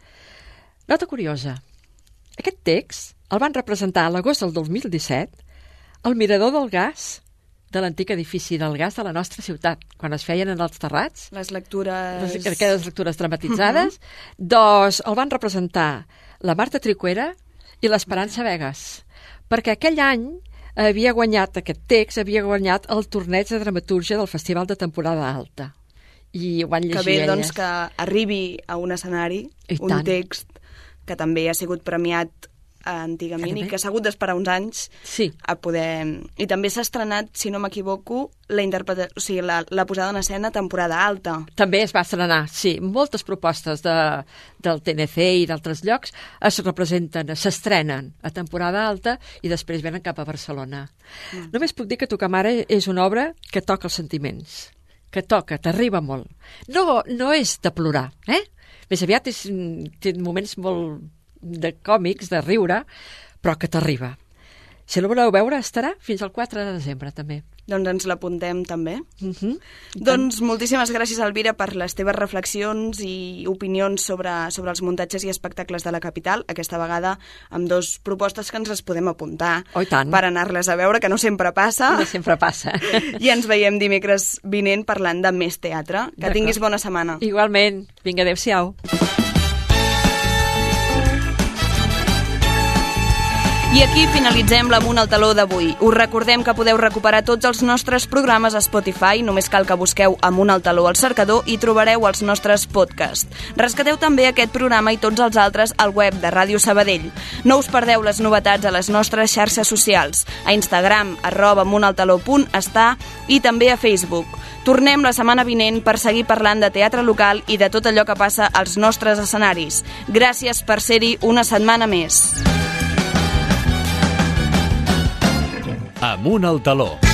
[SPEAKER 22] Nota curiosa. Aquest text el van representar a l'agost del 2017 al Mirador del Gas de l'antic edifici del gas de la nostra ciutat, quan es feien en els terrats.
[SPEAKER 1] Les lectures...
[SPEAKER 22] Les, aquelles lectures dramatitzades. Uh -huh. Doncs el van representar la Marta Tricuera i l'Esperança Vegas, perquè aquell any havia guanyat aquest text, havia guanyat el torneig de dramatúrgia del Festival de Temporada Alta. I ho van llegir
[SPEAKER 1] Que bé,
[SPEAKER 22] elles.
[SPEAKER 1] doncs, que arribi a un escenari
[SPEAKER 22] I
[SPEAKER 1] un
[SPEAKER 22] tant.
[SPEAKER 1] text que també ha sigut premiat antigament i que s'ha hagut d'esperar uns anys
[SPEAKER 22] sí.
[SPEAKER 1] a poder... I també s'ha estrenat, si no m'equivoco, la, interpreta... o sigui, la, la posada en escena temporada alta.
[SPEAKER 22] També es va estrenar, sí. Moltes propostes de, del TNC i d'altres llocs es representen, s'estrenen a temporada alta i després venen cap a Barcelona. Mm. Només puc dir que Tocar Mare és una obra que toca els sentiments, que toca, t'arriba molt. No, no és de plorar, eh? Més aviat és, té moments molt de còmics, de riure, però que t'arriba. Si la voleu veure, estarà fins al 4 de desembre, també.
[SPEAKER 1] Doncs ens l'apuntem també.
[SPEAKER 22] Uh -huh.
[SPEAKER 1] Doncs moltíssimes gràcies, Elvira, per les teves reflexions i opinions sobre, sobre els muntatges i espectacles de la capital, aquesta vegada amb dos propostes que ens les podem apuntar
[SPEAKER 22] oh, tant.
[SPEAKER 1] per anar-les a veure, que no sempre passa.
[SPEAKER 22] No sempre passa.
[SPEAKER 1] I ens veiem dimecres vinent parlant de més teatre. Que tinguis bona setmana.
[SPEAKER 22] Igualment. Vinga, adeu-siau.
[SPEAKER 1] I aquí finalitzem l'Amunt al Taló d'avui. Us recordem que podeu recuperar tots els nostres programes a Spotify, només cal que busqueu Amunt al Taló al cercador i trobareu els nostres podcasts. Rescateu també aquest programa i tots els altres al web de Ràdio Sabadell. No us perdeu les novetats a les nostres xarxes socials, a Instagram, arroba amuntaltaló.està i també a Facebook. Tornem la setmana vinent per seguir parlant de teatre local i de tot allò que passa als nostres escenaris. Gràcies per ser-hi una setmana més.
[SPEAKER 2] Amunt al taló.